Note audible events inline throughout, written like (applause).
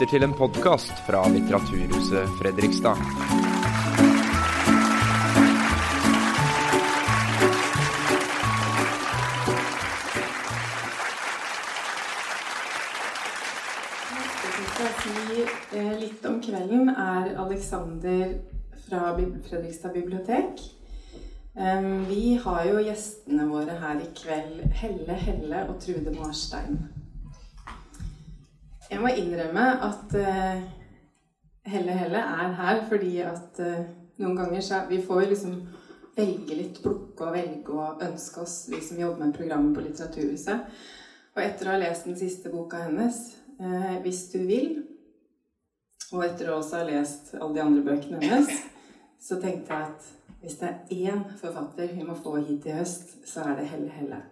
lytter til en podkast fra Litteraturhuset Fredrikstad. Eh, litt om kvelden, er Alexander fra Fredrikstad bibliotek. Vi har jo gjestene våre her i kveld, Helle Helle og Trude Marstein. Jeg må innrømme at eh, Helle Helle er her fordi at eh, noen ganger så vi får liksom velge litt, plukke og velge og ønske oss, vi som jobber med programmet på Litteraturhuset. Og etter å ha lest den siste boka hennes, eh, 'Hvis du vil', og etter å også ha lest alle de andre bøkene hennes, (laughs) så tenkte jeg at hvis det er én forfatter vi må få hit i høst, så er det Helle Helle.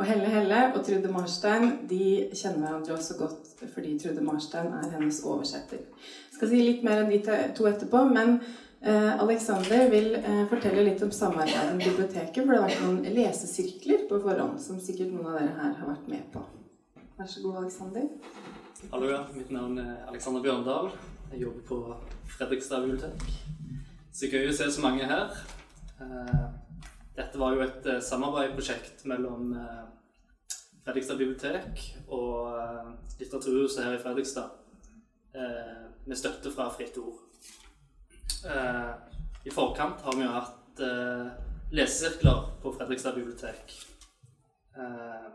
Og Helle Helle og Trude Marstein de kjenner hverandre også godt fordi Trude Marstein er hennes oversetter. Jeg skal si litt mer om de to etterpå, men eh, Alexander vil eh, fortelle litt om samarbeidet med biblioteket, for det har vært noen lesesirkler på forhånd som sikkert noen av dere her har vært med på. Vær så god, Alexander. Hallo, ja. Mitt navn er Alexander Bjørndal. Jeg jobber på Fredrikstad bibliotek. Så gøy å se så mange her. Eh, dette var jo et eh, samarbeidsprosjekt mellom eh, Fredrikstad bibliotek og eh, Litteraturhuset her i Fredrikstad. eh, Med støtte fra Fritt Ord. Eh, I forkant har vi jo hatt eh, lesesirkler på Fredrikstad bibliotek. Eh,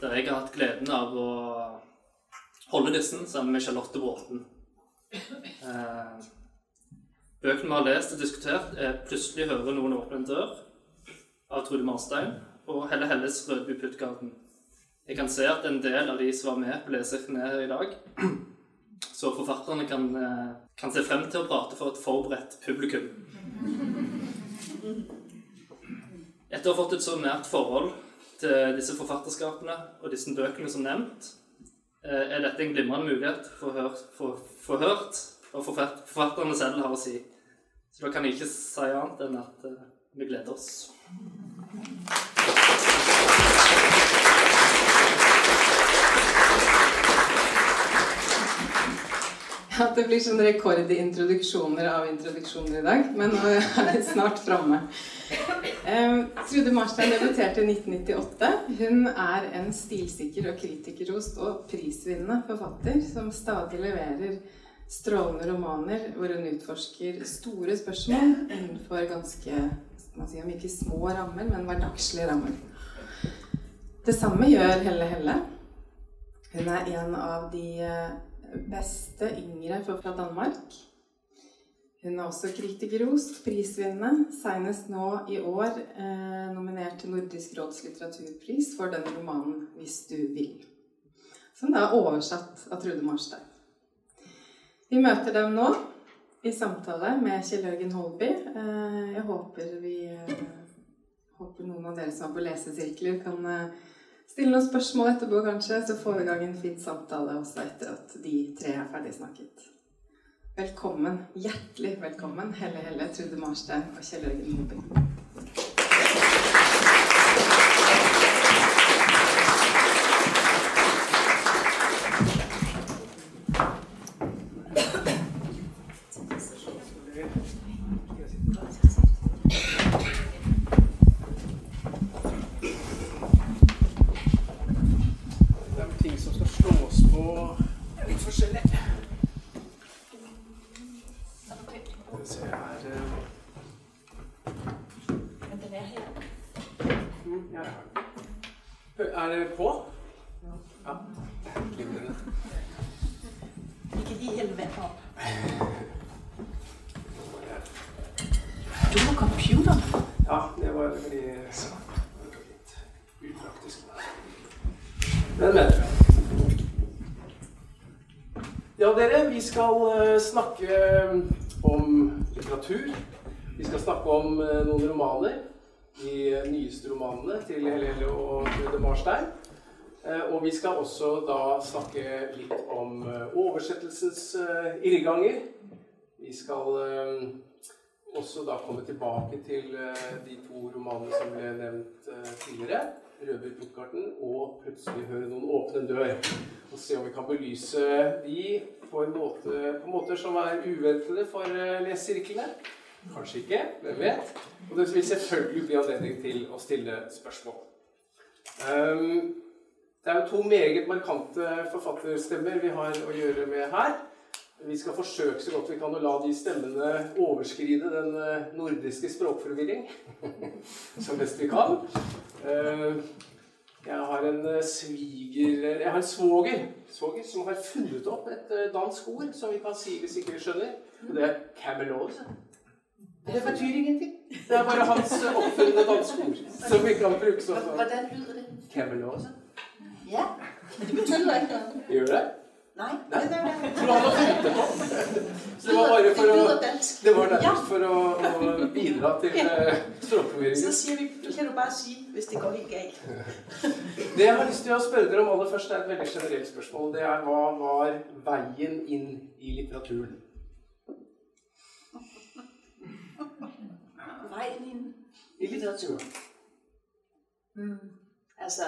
Der jeg har hatt gleden av å holde disse sammen med Charlotte Bråten. Eh, bøkene vi har lest og diskutert, er 'Plutselig hører noen åpne en dør' av Trude Marstein og Helle Helles 'Rødby Puttgarden'. Jeg kan se at en del av de som var med på lesesirkelen er her i dag. (clears throat) Så forfatterne kan, eh, kan se frem til å prate for et forberedt publikum. Etter å ha fått et så nært forhold til disse forfatterskapene og disse bøkene som nevnt, eh, er dette en glimrende mulighet for å få hørt hva forfatterne selv har å si. Så da kan jeg ikke si annet enn at eh, vi gleder oss. At det blir sånn rekord i introduksjoner av introduksjoner i dag. Men nå er vi snart framme. Um, Trude Marstein debuterte i 1998. Hun er en stilsikker og kritikerrost og prisvinnende forfatter som stadig leverer strålende romaner hvor hun utforsker store spørsmål innenfor ganske man sier, om ikke små rammer, men hverdagslige rammer. Det samme gjør Helle Helle. Hun er en av de eh, beste yngre fra Danmark. Hun er også kritikerrost, prisvinnende. Senest nå i år eh, nominert til Nordisk råds litteraturpris for den romanen 'Hvis du vil'. Som da er oversatt av Trude Marstein. Vi møter dem nå i samtale med Kjell Jørgen Holby. Eh, jeg håper vi eh, håper noen av dere som er på lesesirkler, kan eh, stille noen spørsmål etterpå, kanskje. Så får vi i gang en fin samtale også etter at de tre er ferdig snakket. Velkommen, hjertelig velkommen, Helle Helle, Trude Marstein og Kjell Jørgen Holby. Det er ting som skal slås på litt forskjellig. Skal vi se her eh. Mm, ja, jeg har den. Er det på? Ja. Glimrende. Ikke i helvete opp. Du har computer. Ja, det var veldig smart. Det var litt upraktisk. Men, men. Ja, dere, vi skal eh, snakke eh, om litteratur. Vi skal snakke om eh, noen romaner. De eh, nyeste romanene til Helele og Trude Marstein. Eh, Og vi skal også da snakke litt om eh, oversettelsens eh, irrganger. Vi skal eh, også da komme tilbake til eh, de to romanene som ble nevnt eh, tidligere. 'Røver Puttgarten' og 'Plutselig hører noen åpne en dør' og se om vi kan belyse de på, en måte, på måter som er uventede for eh, lesesirklene. Kanskje ikke, hvem vet. Og det vil selvfølgelig bli anledning til å stille spørsmål. Um, det er jo to meget markante forfatterstemmer vi har å gjøre med her. Vi skal forsøke så godt vi kan å la de stemmene overskride den eh, nordiske språkforvirring (laughs) så best vi kan. Ehm, jeg har en eh, sviger Jeg har en svoger, svoger som har funnet opp et eh, dansk ord som vi kan si hvis ikke vi skjønner. Og det er camelose. Det betyr ingenting. Det er bare hans oppfunne danske ord som vi kan bruke sånn. Hvordan lyder det? Camelose. Ja, men det betyder ikke noget. Gjør det? Nej. Nei, nei, nei. Jeg tror han har funnet det på. Så (laughs) det var bare det for å. Det var nærmest for å, å bidra til eh, Så siger vi, det kan du bare sige, hvis det går helt galt. (laughs) Det jeg har lyst til å spørre dere om aller først, er et veldig generelt spørsmål. Det er hva var veien inn i litteraturen? (laughs) Vejen ind. I litteraturen. Mm. Altså,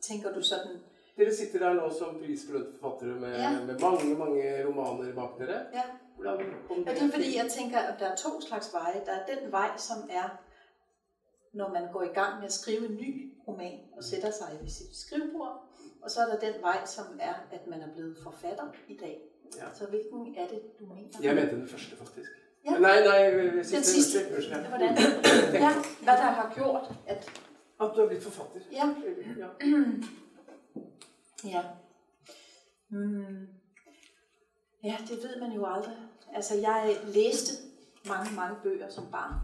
tænker du sådan, Dere sitter der nå som prisbelønte forfattere med, Ja. med mange mange romaner bak dere. ja. Hvordan kom Og det er fordi, jeg tænker, at der er to slags veje. Der er den vej, som er, når man går i gang med at skrive en ny roman og sætter sig ved sit skrivebord. Og så er der den vej, som er, at man er blevet forfatter i dag. Ja. Så hvilken er det, du mener? Jeg mente den første, faktisk. Ja. Nei, siste. sidste. Unnskyld. unnskyld, ja. Hvordan? (coughs) Ja, hvad der har gjort, at... At du er blitt forfatter. Ja, Ja. (clears throat) Ja. Mm. Ja, det ved man jo aldrig. Altså, jeg læste mange, mange bøger som barn.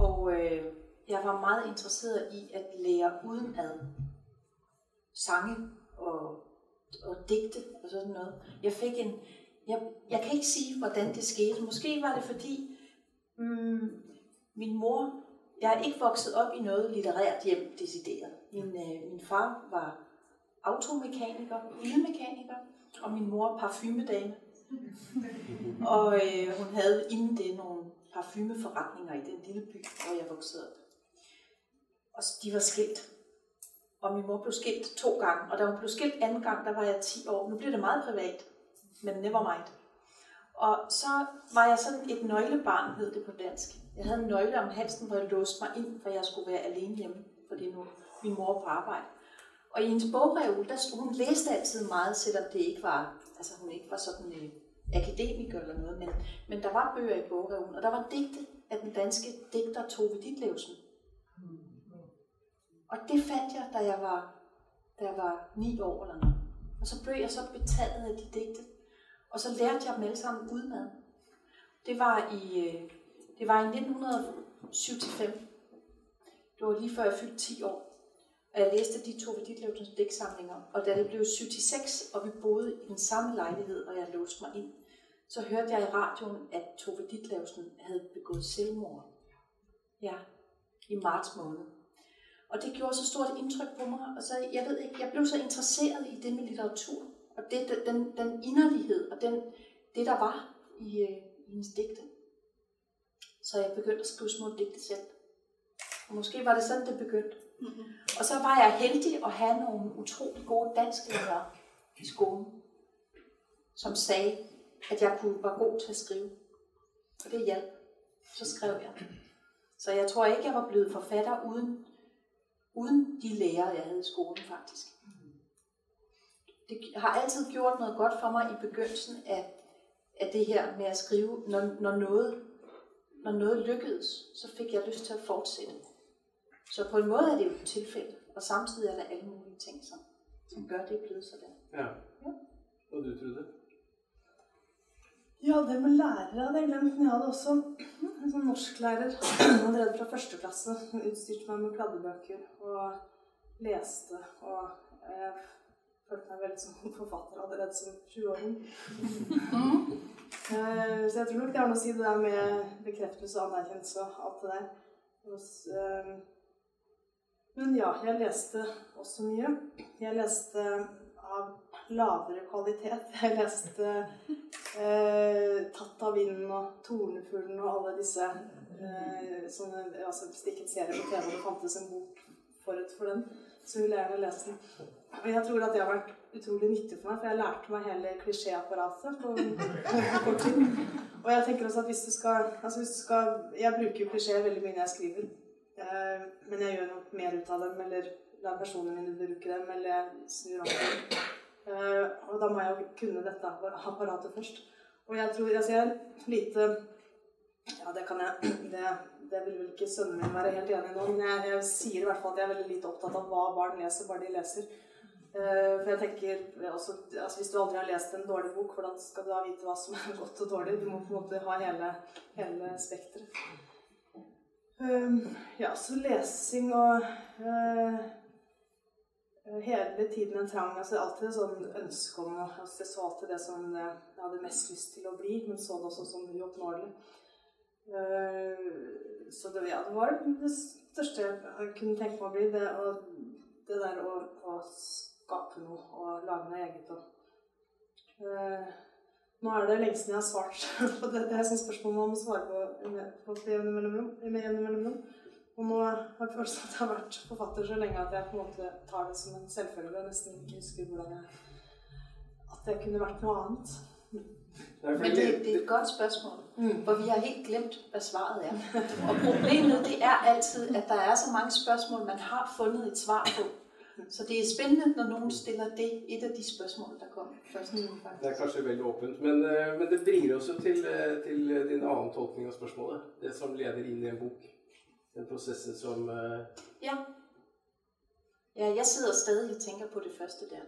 Og øh, jeg var meget interesseret i at lære udenad. Sange og, og digte og sådan noget. Jeg fik en... Jeg, jeg kan ikke sige, hvordan det skete. Måske var det fordi, mm, min mor... Jeg er ikke vokset op i noget litterært hjem, decideret. Min, øh, min far var automekaniker, bilmekaniker, og min mor parfumedame. (laughs) og øh, hun havde inden det nogle parfumeforretninger i den lille by, hvor jeg voksede op. Og de var skilt. Og min mor blev skilt to gange, og da hun blev skilt anden gang, der var jeg 10 år. Nu blev det meget privat, men never mind. Og så var jeg sådan et nøglebarn, hed det på dansk. Jeg havde en nøgle om halsen, hvor jeg låste mig ind, for jeg skulle være alene hjemme, fordi nu min mor på arbejde. Og i hendes bogreol, der stod, hun læste altid meget, selvom det ikke var, altså hun ikke var sådan en akademiker eller noget, men, men der var bøger i bogreolen, og der var digte af den danske digter Tove Ditlevsen. Og det fandt jeg, da jeg var, da jeg var ni år eller noget. Og så blev jeg så betaget af de digte. Og så lærte jeg dem alle sammen udenad. Det var i, øh, det var i 1975. Det var lige før jeg fyldte 10 år. Og jeg læste de to Ditlevsens digtsamlinger. Og da det blev 76, og vi boede i den samme lejlighed, og jeg låste mig ind, så hørte jeg i radioen, at Tove Ditlevsen havde begået selvmord. Ja, i marts måned. Og det gjorde så stort indtryk på mig, og så, jeg ved ikke, jeg blev så interesseret i det med litteratur, og det, den, den inderlighed, og den, det der var i, øh, i hendes digte. Så jeg begyndte at skrive små digte selv. Og måske var det sådan, det begyndte. Mm-hmm. Og så var jeg heldig at have nogle utrolig gode dansklærere i skolen, som sagde, at jeg kunne var god til at skrive. Og det hjalp. Så skrev jeg. Så jeg tror ikke, jeg var blevet forfatter uden, uden de lærere, jeg havde i skolen faktisk. Det har altid gjort noget godt for mig i begyndelsen af, af det her med at skrive. Når, når, noget, når noget lykkedes, så fik jeg lyst til at fortsætte. Så på en måde er det jo et tilfælde, og samtidig er der alle mulige ting, som, som gør, det blevet sådan. Ja. Og du, Trude? Ja, det med lærere hadde jeg glemt, men jeg hadde også en sånn norsklærer allerede fra første klasse. Utstyrte meg med kladdebøker og leste. Og jeg følte meg veldig som forfatter allerede som 20-åring. Eh, Så jeg tror nok det har noe å si det der med bekreftelse og anerkjennelse og alt det der. Og s- eh, men ja, jeg leste også mye. Jeg leste av lavere kvalitet. (laughs) Jeg leste eh, 'Tatt av vinden' og 'Tornefuglen' og alle disse eh, sånne, altså, Hvis serie på TV og det fantes en bok forut for den, så ville jeg gjerne lest den. Og jeg tror at det har vært utrolig nyttig for meg, for jeg lærte meg hele klisjéapparatet på på (laughs) kort tid. Og jeg tenker også at hvis du skal, altså hvis du skal Jeg bruker jo klisjeer veldig mye når jeg skriver. Eh, men jeg gjør nok mer ut av dem, eller lar personene mine bruke dem, eller jeg snur om dem. Eh, og da må jeg jo kunne dette apparatet først. Og jeg tror altså jeg er lite Ja, det kan jeg (clears throat) Det, det vil vel ikke sønnen min være helt enig i nå, men jeg, jeg sier i hvert fall at jeg er veldig lite opptatt av hva barn leser, bare de leser. Eh, for jeg tenker også, altså Hvis du aldri har lest en dårlig bok, hvordan skal du da vite hva som er (laughs) godt og dårlig? Du må på en måte ha hele, hele spekteret. Um, ja, så lesing og uh, hele tiden en trang altså Alltid et sånn ønske om altså Jeg så alltid det som eh, jeg hadde mest lyst til å bli, men så det også som uoppnåelig. Uh, så det, ja, det var det største jeg kunne tenke meg å bli. Det, og det der å, å skape noe og lage noe eget. Og, uh, nå er det lenge siden jeg har svart (laughs) på det. Det er et spørsmål man må svare på med jevne mellomrom. Og nå har jeg følelsen at jeg har vært forfatter så lenge at jeg på en måte tar det som en selvfølge og nesten ikke husker hvordan jeg At jeg kunne vært noe annet. Men det, det er et godt spørsmål, mm. for vi har helt glemt, hvad svaret er. Og problemet det er altid, at der er så mange spørgsmål, man har fundet et svar på. Så det er spændende, når nogen stiller det, et af de spørgsmål, der. Mm. Det er kanskje veldig åpent, men, øh, men det bringer oss jo til, øh, til din annen tolkning av spørsmålet. Det som leder inn i en bok. Den processen som... Ja. Ja, jeg sidder stadig og tænker på det første der.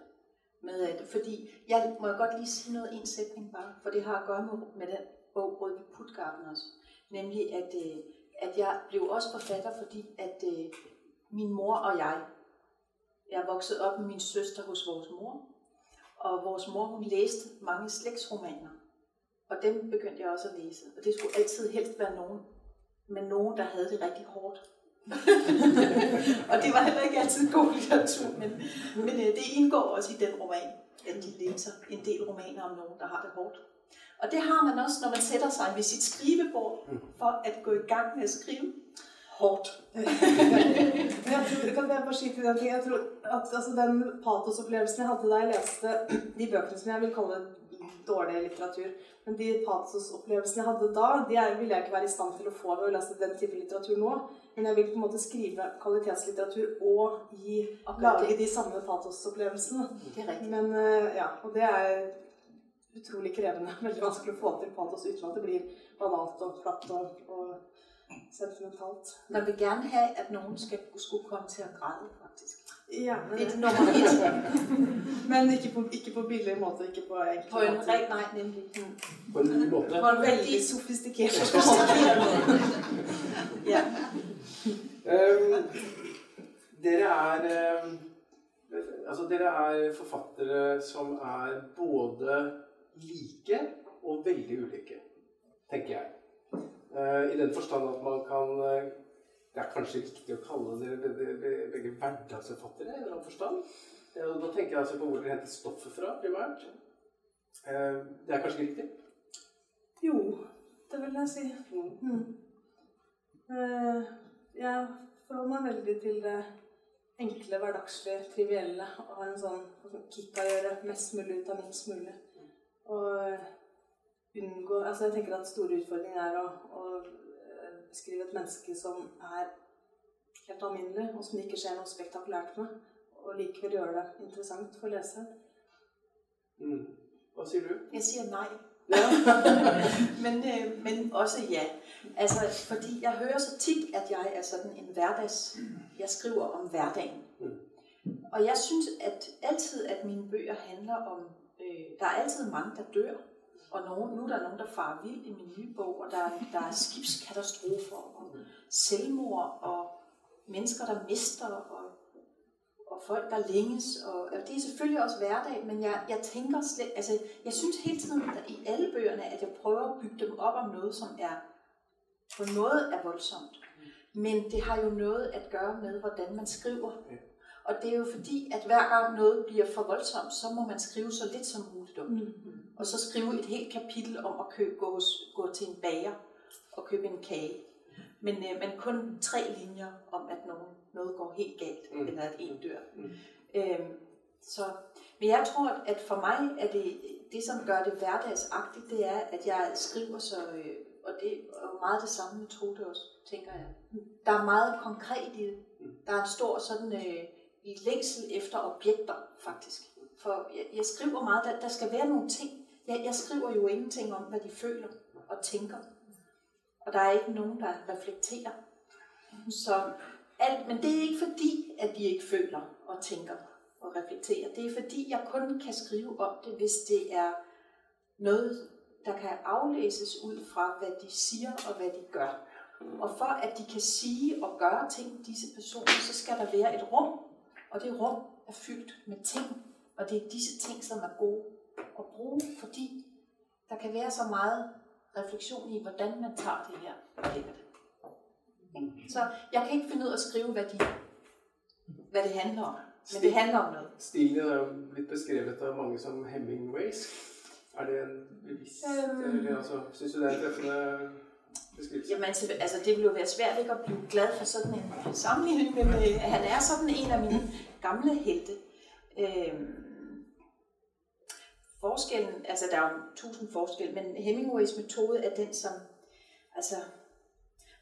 Med at, fordi, jeg må jeg godt lige sige noget, en sætning bare, for det har at gøre med, med den bog, Rødby Putgarden også. Nemlig, at, øh, at jeg blev også forfatter, fordi at øh, min mor og jeg, jeg er vokset op med min søster hos vores mor, og vores mor, hun læste mange slægtsromaner. Og dem begyndte jeg også at læse. Og det skulle altid helst være nogen, men nogen, der havde det rigtig hårdt. (laughs) og det var heller ikke altid god litteratur, men, men øh, det indgår også i den roman, at de læser en del romaner om nogen, der har det hårdt. Og det har man også, når man sætter sig ved sit skrivebord for at gå i gang med at skrive hårdt. (laughs) jeg tror, kan jeg bare skyte den ting? Jeg tror at altså, den patosopplevelsen jeg hadde da jeg leste de bøkene som jeg vil kalle dårlig litteratur, men de patosopplevelsene jeg hadde da, de er, vil jeg ikke være i stand til å få ved å lese den type litteratur nå. Men jeg vil på en måte skrive kvalitetslitteratur og gi, lage de samme patosopplevelsene. Men eh, ja, og det er utrolig krevende. (laughs) Veldig vanskelig å få til patos uten at det blir banalt og platt og, og sentimentalt. Man vil gjerne ha at noen skal, skulle komme til å græde, faktisk. Ja, men, det er nummer et. (laughs) men ikke på, ikke på billig måte, ikke på enkel På en reg, nei, nemlig. På en ny måte? På en veldig sofistikert ja. Um, dere er um, Altså, dere er forfattere som er både like og veldig ulike, tenker jeg. Eh, I den forstand at man kan eh, det er kanskje riktig å kalle dere begge hverdagsforfattere i en eller annen forstand. Eh, da tenker jeg altså på hvor dere henter stoffet fra, primært. Eh, det er kanskje ikke riktig? Jo, det vil jeg si. Mm. Eh, jeg forholder meg veldig til det enkle, hverdagslige, trivielle. Og har en sånn, altså, sånn kick av å gjøre mest mulig ut av minst mulig. Og unngå Altså, jeg tenker at store utfordringer er å, å beskrive et menneske som er helt alminnelig, og som det ikke skjer noe spektakulært med, og likevel gjøre det interessant for leseren. Mm. Hva sier du? Jeg sier nei. Ja. (laughs) men, øh, men også ja. Altså, fordi jeg hører så tit, at jeg er sådan en hverdags... Jeg skriver om hverdagen. Mm. Og jeg synes at altid, at mine bøger handler om... Øh, der er altid mange, der dør. Og nogen, nu er der nogen, der farer vild i min nye bog, og der, der er skibskatastrofer, og selvmord, og mennesker, der mister, og, og folk, der længes. Og, og det er selvfølgelig også hverdag, men jeg, jeg tænker slet, altså, jeg synes hele tiden at i alle bøgerne, at jeg prøver at bygge dem op om noget, som er på noget er voldsomt. Men det har jo noget at gøre med, hvordan man skriver. Og det er jo fordi, at hver gang noget bliver for voldsomt, så må man skrive så lidt som muligt om det. Mm. Og så skrive et helt kapitel om at købe, gå, gå til en bager og købe en kage. Men, øh, men kun tre linjer om, at nogen, noget går helt galt, mm. eller at en dør. Mm. Øhm, Så, men jeg tror, at for mig er det, det som gør det hverdagsagtigt, det er, at jeg skriver så, øh, og det er meget det samme metode også, tænker jeg. Der er meget konkret i det. Der er en stor sådan øh, i længsel efter objekter, faktisk. For jeg, jeg skriver meget, der, der skal være nogle ting. Jeg, jeg skriver jo ingenting om, hvad de føler og tænker. Og der er ikke nogen, der reflekterer. Så alt, men det er ikke fordi, at de ikke føler og tænker og reflekterer. Det er fordi, jeg kun kan skrive om det, hvis det er noget, der kan aflæses ud fra, hvad de siger og hvad de gør. Og for at de kan sige og gøre ting, disse personer, så skal der være et rum. Og det rum er fyldt med ting. Og det er disse ting, som er gode at bruge, fordi der kan være så meget refleksion i, hvordan man tager det her og lægger det. Så jeg kan ikke finde ud af at skrive, hvad, de, hvad det handler om. Men det handler om noget. Stilen er jo blitt beskrevet av mange som Hemingways. Er det en bevisst Øhm. eller altså, Syns du det er en treffende beskrivelse? Jamen, altså, altså, det vil jo være svært ikke at blive glad for sådan en sammenligning, men øh, han er sådan en af mine gamle helte. Øhm, forskellen, altså der er jo tusind forskel, men Hemingways metode er den, som, altså,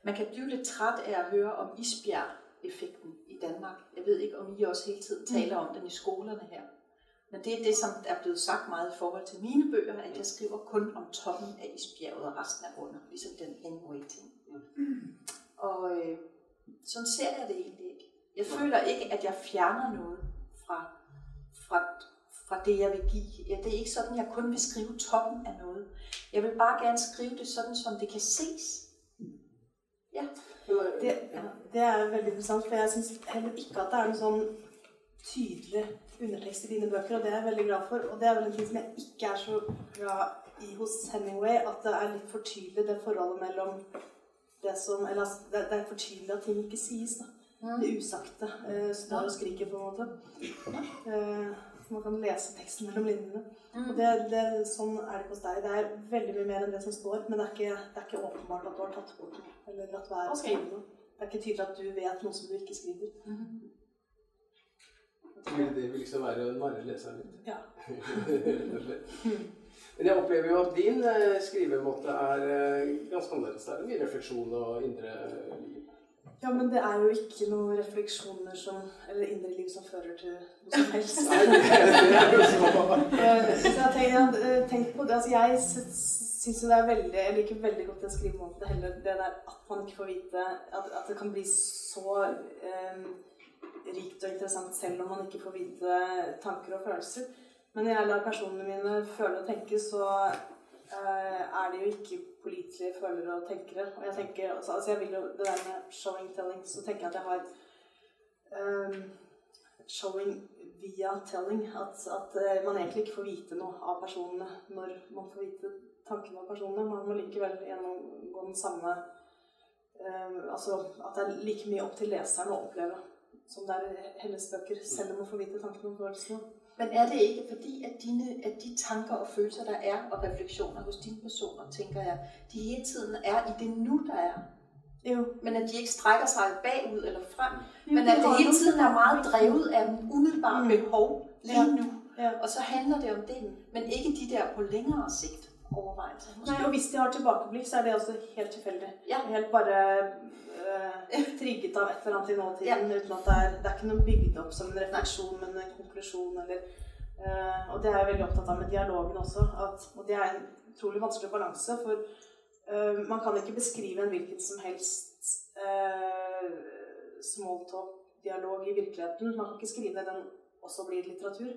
man kan blive lidt træt af at høre om isbjerg-effekten i Danmark. Jeg ved ikke, om I også hele tiden taler om den i skolerne her. Men det er det, som er blevet sagt meget i forhold til mine bøger, at jeg skriver kun om toppen af isbjerget, og resten er under, ligesom den Hemingway-ting. Og øh, sådan ser jeg det egentlig ikke. Jeg føler ikke, at jeg fjerner noget fra, fra, fra det, jeg vil give. Ja, det er ikke sådan, jeg kun vil skrive toppen af noget. Jeg vil bare gerne skrive det sådan, som det kan ses. Ja. Det, ja, det er veldig interessant, for jeg syns heller ikke at det er noen sånn tydelig undertekst i dine bøker, og det er jeg veldig glad for. Og det er vel en ting som jeg ikke er så glad i hos Hemingway, at det er litt for tydelig det forholdet mellom det som Eller altså, det, det er for tydelig at ting ikke sies, da. Det usagte eh, står og skriker, på en måte. Eh, så man kan lese teksten mellom linjene. Og det, det, sånn er det ikke hos deg. Det er veldig mye mer enn det som står, men det er ikke, det er ikke åpenbart at du har tatt bort noe. Eller latt være å Ok. skrive noe. Det er ikke tydelig at du vet noe som du ikke skriver. Vil det vil liksom være å narre leseren litt? Ja. Rett og slett. Men jeg opplever jo at din eh, skrivemåte er eh, ganske annerledes. Det er mye refleksjon og indre liv. Ja, men det er jo ikke noen refleksjoner som Eller indre liv som fører til noe som helst. Så Eh, Så jeg tenker, jeg har tenkt på det. Altså, jeg syns jo det er veldig Jeg liker veldig godt den skrivemåten. Heller det der at man ikke får vite At, at det kan bli så eh, rikt og interessant selv om man ikke får vite tanker og følelser. Men når jeg lar personene mine føle og tenke, så eh, Eh, er det jo ikke pålitelige følere og tenkere. Og jeg tenker, også, altså jeg vil jo, Det der med showing telling, så tenker jeg at jeg har um, showing via telling. At, at eh, man egentlig ikke får vite noe av personene når man får vite tankene av personene. Man må likevel gjennomgå den samme um, Altså at det er like mye opp til leseren å oppleve som det er i Helles bøker, selv om man får vite tankene om følelsene. Men er det ikke fordi, at, dine, at de tanker og følelser, der er, og refleksioner hos dine personer, tænker jeg, de hele tiden er i det nu, der er? Jo. Men at de ikke strækker sig bagud eller frem, Jo, men at det hele tiden er meget tanker. drevet af umiddelbare Mm. behov lige Ja. nu. Ja. Og så handler det om det, men ikke de der på længere sigt overvejelser. Nei, og hvis de har tilbakeblikk, så er det også helt tilfeldig. Ja. Helt bare eh, trigget av et eller annet i nåtiden, uten at det er, det er ikke noe bygd opp som en refleksjon, men en konklusjon, eller eh, Og det er jeg veldig opptatt av med dialogen også, at, og det er en utrolig vanskelig balanse, for eh, man kan ikke beskrive en hvilken som helst uh, smalltalk-dialog i virkeligheten. Man kan ikke skrive den også blir litteratur.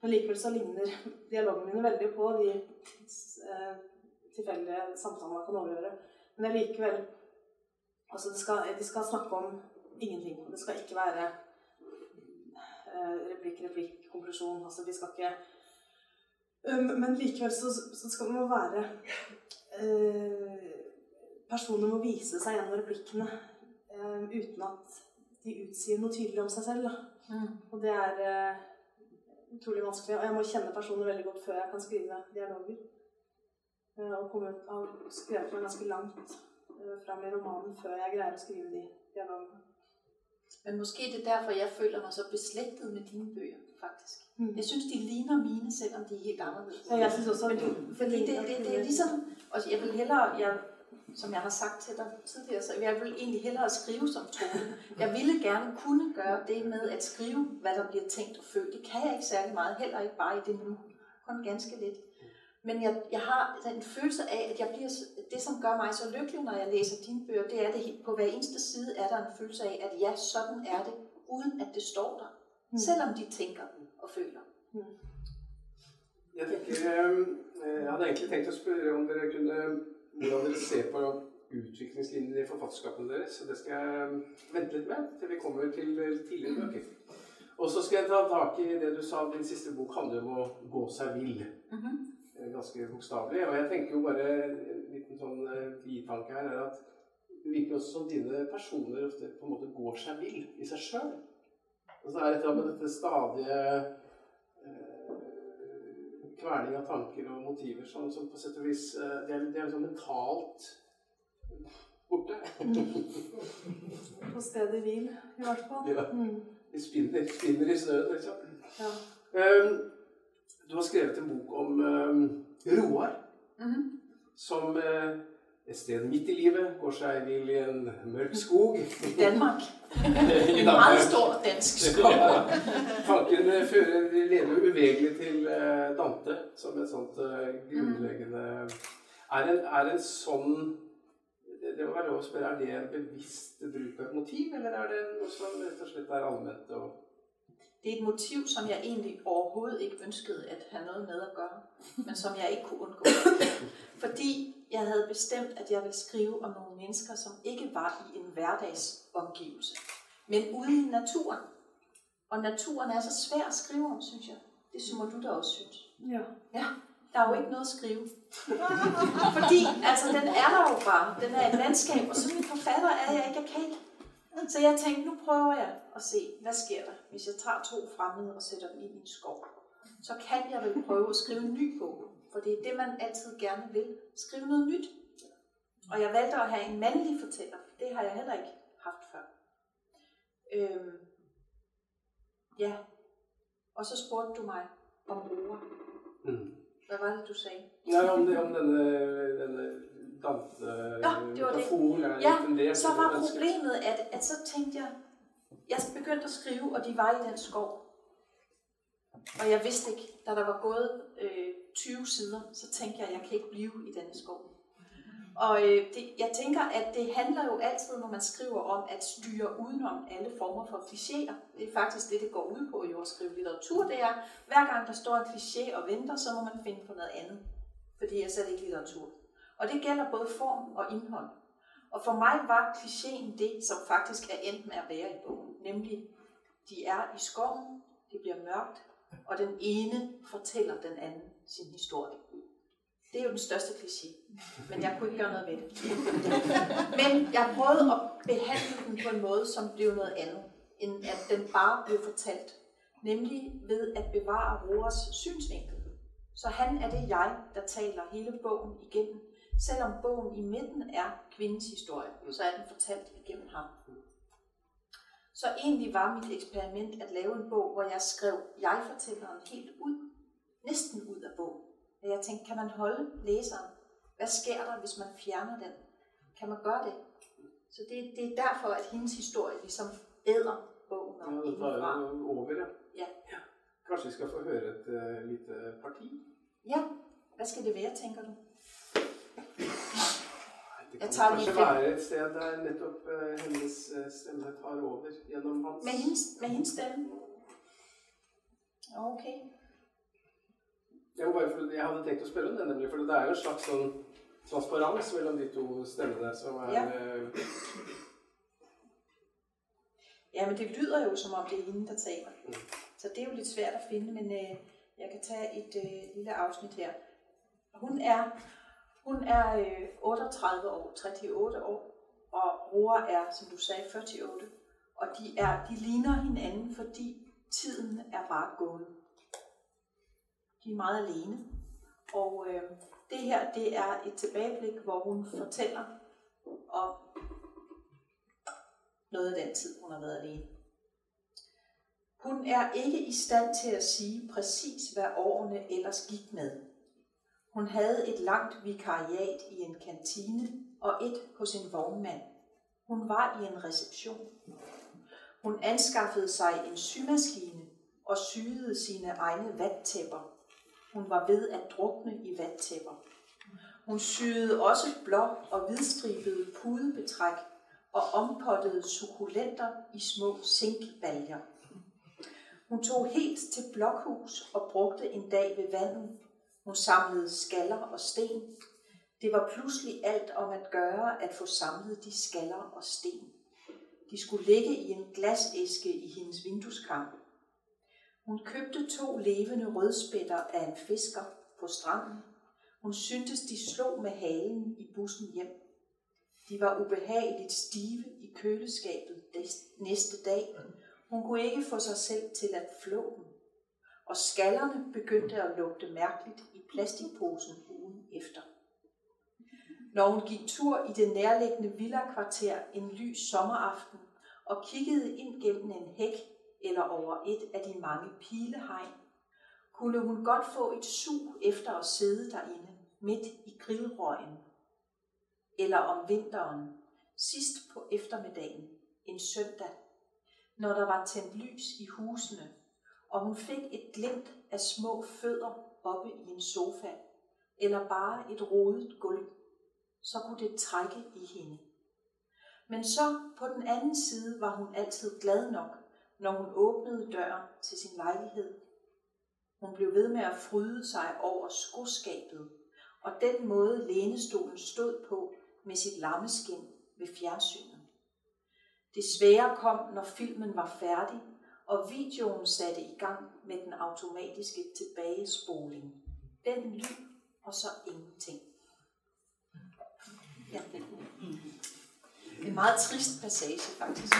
Men likevel så ligner dialogene mine veldig på de eh, tilfeldige samtalene man kan overhøre. Men det er likevel Altså, det skal, de skal snakke om ingenting. Det skal ikke være eh, replikk, replikk, konklusjon. Altså, de skal ikke um, Men likevel så, så skal man være eh, Personene må vise seg gjennom replikkene eh, uten at de utsier noe tydelig om seg selv. Da. Mm. Og det er eh, utrolig vanskelig. Og jeg må kjenne personer veldig godt før jeg kan skrive dialoger. Eh, og komme ut av skrevet meg ganske langt eh, fram i romanen før jeg greier å skrive de dialogene. Men måske det er derfor, jeg føler mig så beslægtet med dine bøger, faktisk. Mm. Jeg synes, de ligner mine, selvom de er helt anderledes. Ja, jeg synes også, Men, du- fordi det, det, det er ligesom, og jeg vil hellere, jeg, som jeg har sagt til dig tidligere, så jeg vil egentlig hellere skrive som Tone. Jeg ville gerne kunne gøre det med at skrive, hvad der bliver tænkt og følt. Det kan jeg ikke særlig meget, heller ikke bare i det nu, kun ganske lidt. Men jeg, jeg har en følelse af, at jeg bliver, det, som gør mig så lykkelig, når jeg læser dine bøger, det er, at det på hver eneste side er der en følelse af, at ja, sådan er det, uden at det står der. Mm. Selvom de tænker og føler. Jeg tenker, eh, jeg hadde egentlig tenkt å spørre om dere kunne hvordan dere ser på utviklingslinjen i forfatterskapene deres. Så det skal jeg vente litt med til vi kommer til tidligere bøker. Og så skal jeg ta tak i det du sa, din siste bok handler om å gå seg vill. Mhm. Eh, Ganske bokstavelig. Og jeg tenker jo bare en liten sånn eh, bitanke her er at det virker også som dine personer ofte på en måte går seg vill i seg sjøl. Og så er det et eller annet med dette stadige eh, kverning av tanker og motiver som, som på sett og vis eh, Det er, det er liksom mentalt borte. På stedet hvil, i hvert fall. Ja. Mm. De spinner, spinner i snøen, liksom. Ja. Um, du har skrevet en bok om um, Roar, Mhm. som eh, et sted midt i livet går seg vill i en mørk skog. Danmark. (laughs) I En Danmark. meget stor dansk (laughs) skov. Ja. Tanken fører, leder jo uvegelig til eh, Dante som et sånt eh, grunnleggende er en, er en sånn det, det må være lov å spørre, Er det en bevisst bruk av et motiv, eller er det noe som rett og slett er allment? og Det er et motiv, som jeg egentlig overhovedet ikke ønskede at have noget med at gøre, men som jeg ikke kunne undgå. Fordi jeg havde bestemt, at jeg ville skrive om nogle mennesker, som ikke var i en hverdagsomgivelse, men ude i naturen. Og naturen er så svær at skrive om, synes jeg. Det synes du da også synes. Ja. Ja, der er jo ikke noget at skrive. Fordi, altså, den er der jo bare. Den er et landskab, og sådan en forfatter er jeg ikke. Jeg kan ikke. Så jeg tænkte, nu prøver jeg at se, hvad sker der, hvis jeg tager to fremmede og sætter dem ind i en skov. Så kan jeg vel prøve at skrive en ny bog. For det er det, man altid gerne vil. Skrive noget nyt. Og jeg valgte at have en mandlig fortæller. Det har jeg heller ikke haft før. Øhm, ja. Og så spurgte du mig om roer. Mm. Hvad var det, du sagde? Nei, om, det, om denne, denne Dante Ja, det var det. Ja, Så var problemet, at, at så tænkte jeg, jeg begyndte at skrive, og de var i den skov. Og jeg vidste ikke, da der var gået øh, 20 sider, så tænkte jeg, at jeg kan ikke blive i denne skov. Og øh, det, jeg tænker, at det handler jo altid, når man skriver om at styre udenom alle former for klichéer. Det er faktisk det, det går ud på i at skrive litteratur. Det er, hver gang der står en kliché og venter, så må man finde på noget andet. Fordi jeg er slet ikke litteratur. Og det gælder både form og indhold. Og for mig var klichéen det, som faktisk er endt med at være i bogen. Nemlig, de er i skoven, det bliver mørkt, og den ene fortæller den anden sin historie. Det er jo den største kliché, men jeg kunne ikke gøre noget ved det. Men jeg prøvede at behandle den på en måde, som blev noget andet, end at den bare blev fortalt. Nemlig ved at bevare Roers synsvinkel. Så han er det jeg, der taler hele bogen igennem. Selvom bogen i midten er kvindens historie, så er den fortalt igennem ham. Så egentlig var mit eksperiment at lave en bog, hvor jeg skrev jeg-fortælleren helt ud, næsten ud af bogen. Og jeg tænkte, kan man holde læseren? Hvad sker der, hvis man fjerner den? Kan man gøre det? Så det, det er derfor, at hendes historie ligesom æder bogen Ja, om er indenfra. over, ja. Ja. Kanskje vi skal få høre et uh, lite parti? Ja, hvad skal det være, tænker du? Det kan kanskje være et sted der nettopp eh, hennes eh, stemme tar over gjennom hans. Med hendes, med hendes stemme? Okay. Jeg, bare, for, jeg hadde tenkt å spørre om det, nemlig, for det er jo en slags sånn transparens mellom de to stemmene som er Ja. eh, Ja, men det lyder jo som om det er hende, der taler. Mm. Så det er jo lidt svært at finde, men øh, jeg kan tage et øh, lille afsnit her. Hun er, hun er øh, 38 år, 38 år, og Roar er, som du sagde, 48. Og de, er, de ligner hinanden, fordi tiden er bare gået. De er meget alene. Og øh, det her, det er et tilbageblik, hvor hun fortæller om noget af den tid, hun har været alene. Hun er ikke i stand til at sige præcis, hvad årene ellers gik med. Hun havde et langt vikariat i en kantine og et hos en vognmand. Hun var i en reception. Hun anskaffede sig en symaskine og syede sine egne vattæpper. Hun var ved at drukne i vattæpper. Hun syede også blå og hvidstribede pudebetræk og ompottede sukkulenter i små zinkbaljer. Hun tog helt til Blokhus og brugte en dag ved vandet. Hun samlede skaller og sten. Det var pludselig alt om at gøre at få samlet de skaller og sten. De skulle ligge i en glasæske i hendes vindueskamp. Hun købte to levende rødspætter af en fisker på stranden. Hun syntes, de slog med halen i bussen hjem. De var ubehageligt stive i køleskabet næste dag. Hun kunne ikke få sig selv til at flå dem. Og skallerne begyndte at lugte mærkeligt plastikposen ugen efter. Når hun gik tur i det nærliggende villa-kvarter en lys sommeraften og kiggede ind gennem en hæk eller over et af de mange pilehegn, kunne hun godt få et sug efter at sidde derinde midt i grillrøgen. Eller om vinteren, sidst på eftermiddagen, en søndag, når der var tændt lys i husene, og hun fik et glimt af små fødder oppe i en sofa, eller bare et rodet gulv, så kunne det trække i hende. Men så på den anden side var hun altid glad nok, når hun åbnede døren til sin lejlighed. Hun blev ved med at fryde sig over skoskabet, og den måde lænestolen stod på med sit lammeskin ved fjernsynet. Det svære kom, når filmen var færdig, og videoen satte i gang med den automatiske tilbagespoling. Den lyd, og så ingenting. Ja. Det en meget trist passage, faktisk.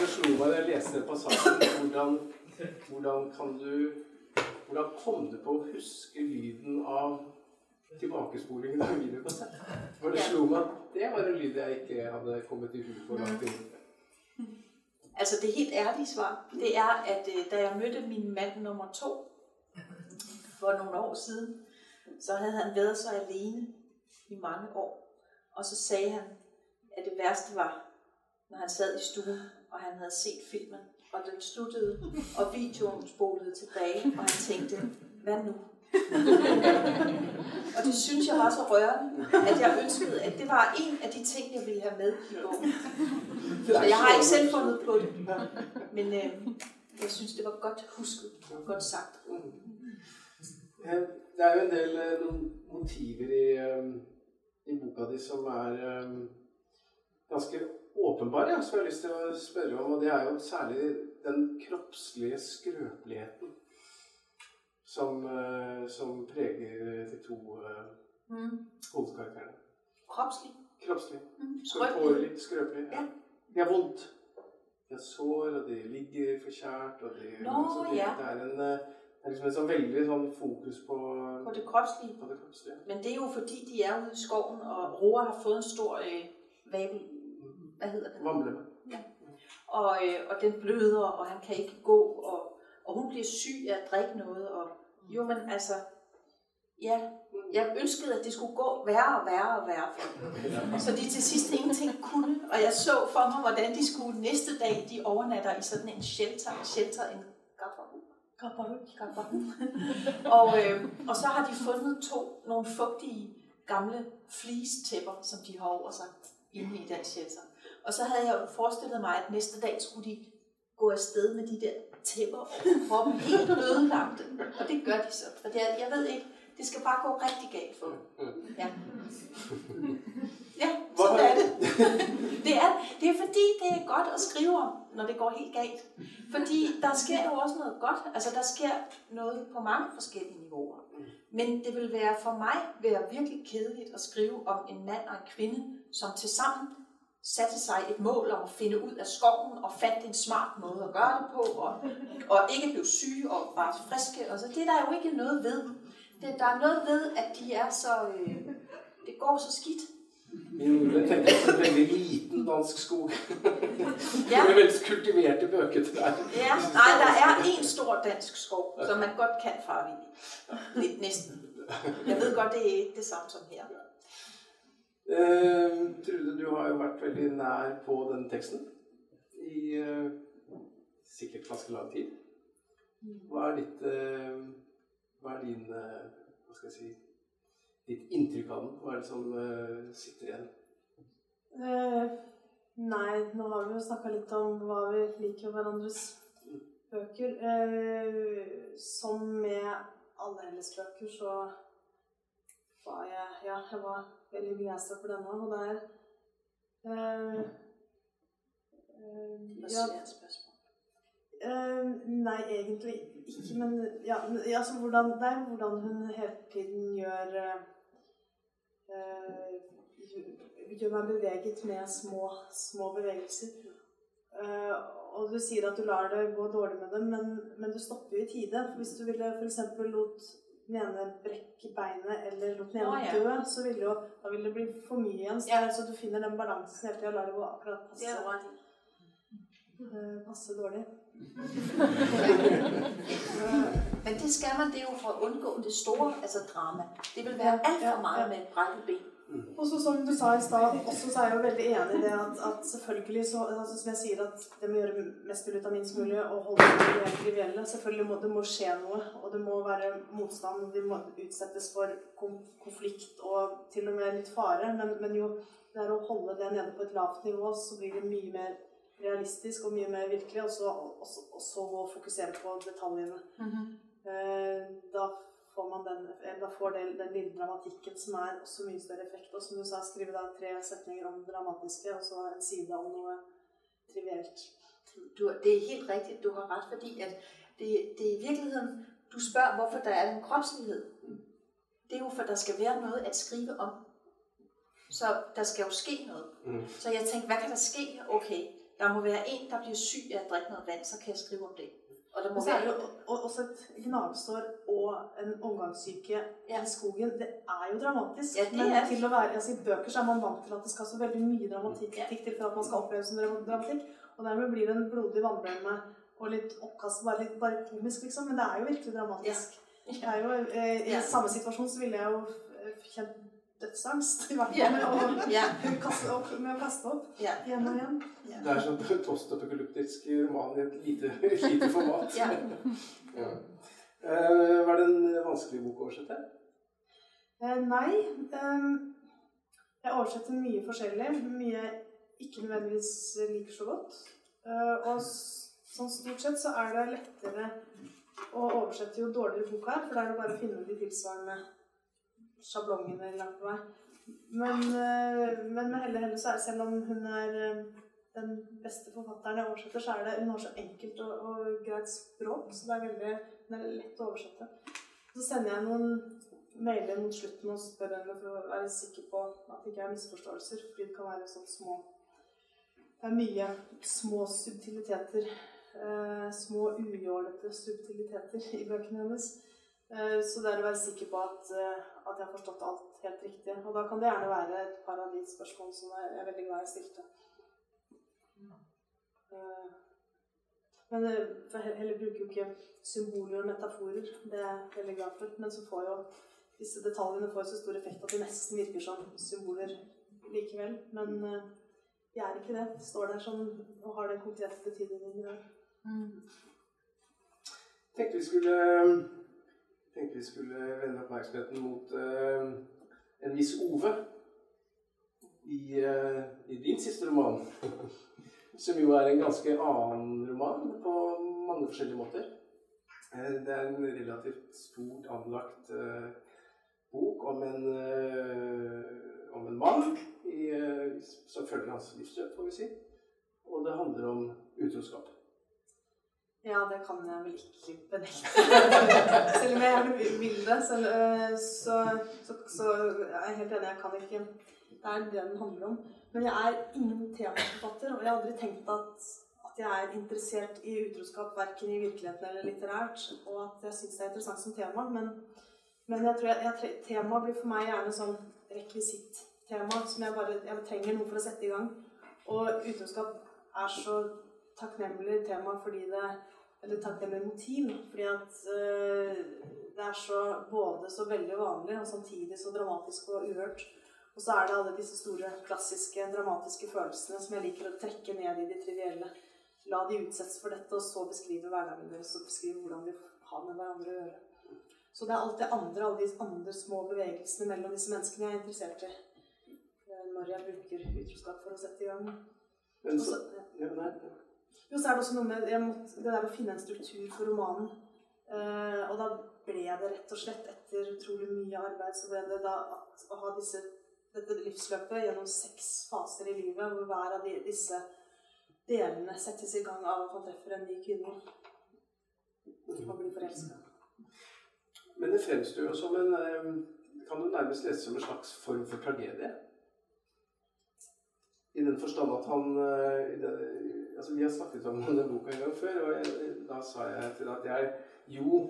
Det slog mig, da jeg leste passasjen, hvordan, hvordan kan du Hvordan kom du på at huske lyden av tilbakespolingen av (laughs) videokassett? For det slo meg det var en lyd jeg ikke hadde kommet i hu for langt inn. Altså det helt ærlige svar, det er, at øh, da jeg mødte min mand nummer to for nogle år siden, så havde han været så alene i mange år. Og så sagde han, at det værste var, når han sad i stuen, og han havde set filmen, og den sluttede, og videoen spolede tilbage, og han tænkte, hvad nu? Og det synes jeg var så rørende, at jeg ønskede, at det var en af de ting, jeg ville have med i bogen. Så jeg har ikke selv fundet på det, men øh, jeg synes, det var godt husket, godt sagt. Eh, Det er jo en del øh, motiver i, øh, i boka di som er øh, ganske åpenbare, ja, som jeg har lyst til at spørge om. Og det er jo særlig den kroppslige skrøbelighed som, eh, som preger de to eh, Mm. hovedkarakterene. Kropslig. Kroppslig. Mm. Skrøpelig. Skrøpelig. Ja. De har vondt. De har sår, og de ligger forkjært. Og de, Nå, så det, ja. det er en det er liksom en sånn veldig sånn fokus på, På det kropslige. på det kroppslige. Men det er jo fordi, de er ude i skoven, og Roar har fået en stor øh, vabel. Hvad hedder den? Vamlende. og, øh, og den bløder, og han kan ikke gå, og, og hun bliver syg af at drikke noget. Og, jo, men altså, ja, jeg ønskede, at det skulle gå værre og værre og værre for dem. Så de til sidst ingenting kunne, og jeg så for mig, hvordan de skulle næste dag, de overnatter i sådan en shelter, shelter en. Gabaru, gabaru. (laughs) og, øh, og så har de fundet to, nogle fugtige gamle fleece-tæpper, som de har over sig inde i den shelter. Og så havde jeg forestillet mig, at næste dag skulle de gå afsted med de der tæpper over kroppen, helt ødelagte. Og det gør de så. For det er, jeg ved ikke, det skal bare gå rigtig galt for dem. Ja, ja sådan er det. Det er, det er fordi, det er godt at skrive om, når det går helt galt. Fordi der sker jo også noget godt. Altså, der sker noget på mange forskellige niveauer. Men det vil være for mig være virkelig kedeligt at skrive om en mand og en kvinde, som tilsammen satte sig et mål om at finde ud af skoven og fandt en smart måde at gøre det på, og, og ikke blev syge og var friske. Og så det er der jo ikke noget ved. Det, der er noget ved, at de er så... Øh, det går så skidt. Nordre tenker jeg på en veldig liten dansk skog. Ja. Med veldig kultiverte bøketrær. Ja, nej, der er en stor dansk skov, som man godt kan fravige. Lidt næsten. Jeg ved godt, det er ikke det samme som her. Eh, Trude, du har jo vært veldig nær på den teksten i eh, sikkert ganske lang tid. Hva er ditt eh, Hva er din eh, Hva skal jeg si Ditt inntrykk av den? Hva er det som eh, sitter igjen? Eh, nei, nå har vi jo snakka litt om hva vi liker i hverandres bøker. Eh, som med alle hennes bøker, så var jeg Ja, jeg var veldig begeistra for denne. Og det er eh, Det ja. Eh, nei, egentlig ikke. Men ja, altså, hvordan, det er hvordan hun hele tiden gjør eh, eh, Gjør meg beveget med små, små bevegelser. Eh, og du sier at du lar det gå dårlig med dem, men, men du stopper jo i tide. Hvis du ville f.eks. lot ene brekke beinet eller lot den ene ja. dø, så ville jo, da ville det bli for mye igjen. Så, Ja. så du finner den balansen hele tida. Lar det gå akkurat passe, i. eh, passe dårlig. (laughs) Men det skal man, det er jo for at undgå det store altså drama. Det vil være alt for meget med et brækket ben. Og så som du sa i stad, også så er jeg jo veldig enig i det at, at selvfølgelig så altså Som jeg sier, at det må gjøre mest mulig ut av minst mulig og holde det det trivielle. Selvfølgelig må det må skje noe, og det må være motstand. Vi må utsettes for konflikt og til og med litt fare. Men, men jo, det er å holde det nede på et lavt nivå, så blir det mye mer realistisk og mye mer virkelig. Og så, og, så- og så gå og fokusere på detaljene. Eh, da får man den, eller da får det, den lille dramatikken som er også mye større effekt. Og som du sa, skrive da tre setninger om det dramatiske, og så en side om noe trivielt. Du, det er helt rigtigt, du har ret, fordi at det, det er i virkeligheden, du spørger, hvorfor der er en kropslighed. Det er jo, for der skal være noget at skrive om. Så der skal jo ske noget. Mm. Så jeg tænkte, hvad kan der ske? Okay, der må være en, der bliver syg af at drikke noget vand, så kan jeg skrive om det. Og der må Og så er det en, jo og- også et gnagsår og en omgangssyke Ja. i skogen. Det er jo dramatisk. Ja, det men er det. til å være, altså, i bøker så er man vant til at det skal så veldig mye dramatikk Ja. til for at man skal oppleve som dram- dramatikk. Og dermed blir det en blodig vannbømme og litt oppkast, bare, litt, bare komisk, liksom. Men det er jo virkelig dramatisk. Jeg er jo, eh, I Ja. samme situasjon så ville jeg jo kjent dødsangst, i hvert fall, med, å, ja, kaste opp, med å kaste opp ja, igjen og igjen. Det er sånn (laughs) postapokalyptisk roman i et lite, (laughs) lite (laughs) format. ja. Ja. Eh, var det en vanskelig bok å oversette? Eh, nei. ehm, jeg oversetter mye forskjellig. Mye jeg ikke nødvendigvis liker så godt. Eh, og sånn stort sett så er det lettere å oversette jo dårligere bok er, for da er det bare å finne de tilsvarende sjablongene langt på vei. Men, eh, men med Helle Helle så er det, selv om hun er eh, den beste forfatteren jeg oversetter, så er det hun har så enkelt og, og greit språk, så det er veldig det er lett å oversette. Så sender jeg noen mailer mot slutten og spør henne for å være sikker på at det ikke er misforståelser, fordi det kan være sånn små Det er mye små subtiliteter. Eh, små ujålete subtiliteter i bøkene hennes. Eh, så det er å være sikker på at, eh, at jeg har forstått alt helt riktig. Og da kan det gjerne være et par av de spørsmålene som jeg er veldig glad jeg stilte. Eh, men eh, jeg heller bruker jo ikke symboler og metaforer. Det er jeg veldig glad for. Men så får jo disse detaljene får så stor effekt at det nesten virker som symboler likevel. Men eh, de er ikke det. De står der som og har den konkrete betydningen de har. Mm. tenkte vi skulle tenkte vi skulle vende oppmerksomheten mot uh, en viss Ove i, uh, i din siste roman. (laughs) Som jo er en ganske annen roman på mange forskjellige måter. Uh, det er en relativt stort anlagt bok om en, om en mann i, eh, som følger hans livsløp, får vi si. Og det handler om utroskap. Ja, det kan jeg vel ikke benekte. (laughs) Selv om jeg gjerne vil det, øh, så, så, så er jeg helt enig. Jeg kan ikke Det er det den handler om. Men jeg er ingen temaforfatter, og jeg har aldri tenkt at, at jeg er interessert i utroskap verken i virkeligheten eller litterært, og at jeg syns det er interessant som tema. Men, men jeg tror jeg, jeg, temaet blir for meg gjerne sånn rekvisitt tema som jeg bare jeg trenger noe for å sette i gang. Og utroskap er så takknemlig tema fordi det Eller takknemlig motiv fordi at uh, det er så både så veldig vanlig og samtidig så dramatisk og uhørt. Og så er det alle disse store, klassiske, dramatiske følelsene som jeg liker å trekke ned i de trivielle. La de utsettes for dette, og så beskrive hverdagen deres og beskrive hvordan de har med hverandre å gjøre. Så det er alt det andre, alle de andre små bevegelsene mellom disse menneskene jeg er interessert i eh, når jeg bruker utroskap for å sette i gang. Men så, ja, nei, jo, så er det også noe med jeg måtte, det der å finne en struktur for romanen. Eh, og da ble det rett og slett, etter utrolig mye arbeid, så ble det da at, å ha disse, dette livsløpet gjennom seks faser i livet, hvor hver av de, disse delene settes i gang av at man treffer en ny kvinne og blir forelska. Men det fremstår jo som en eh, Kan du nærmest lese som en slags form for tragedie? I den forstand at han eh, i det, altså Vi har snakket om denne boka en gang før, og jeg, da sa jeg til at jeg jo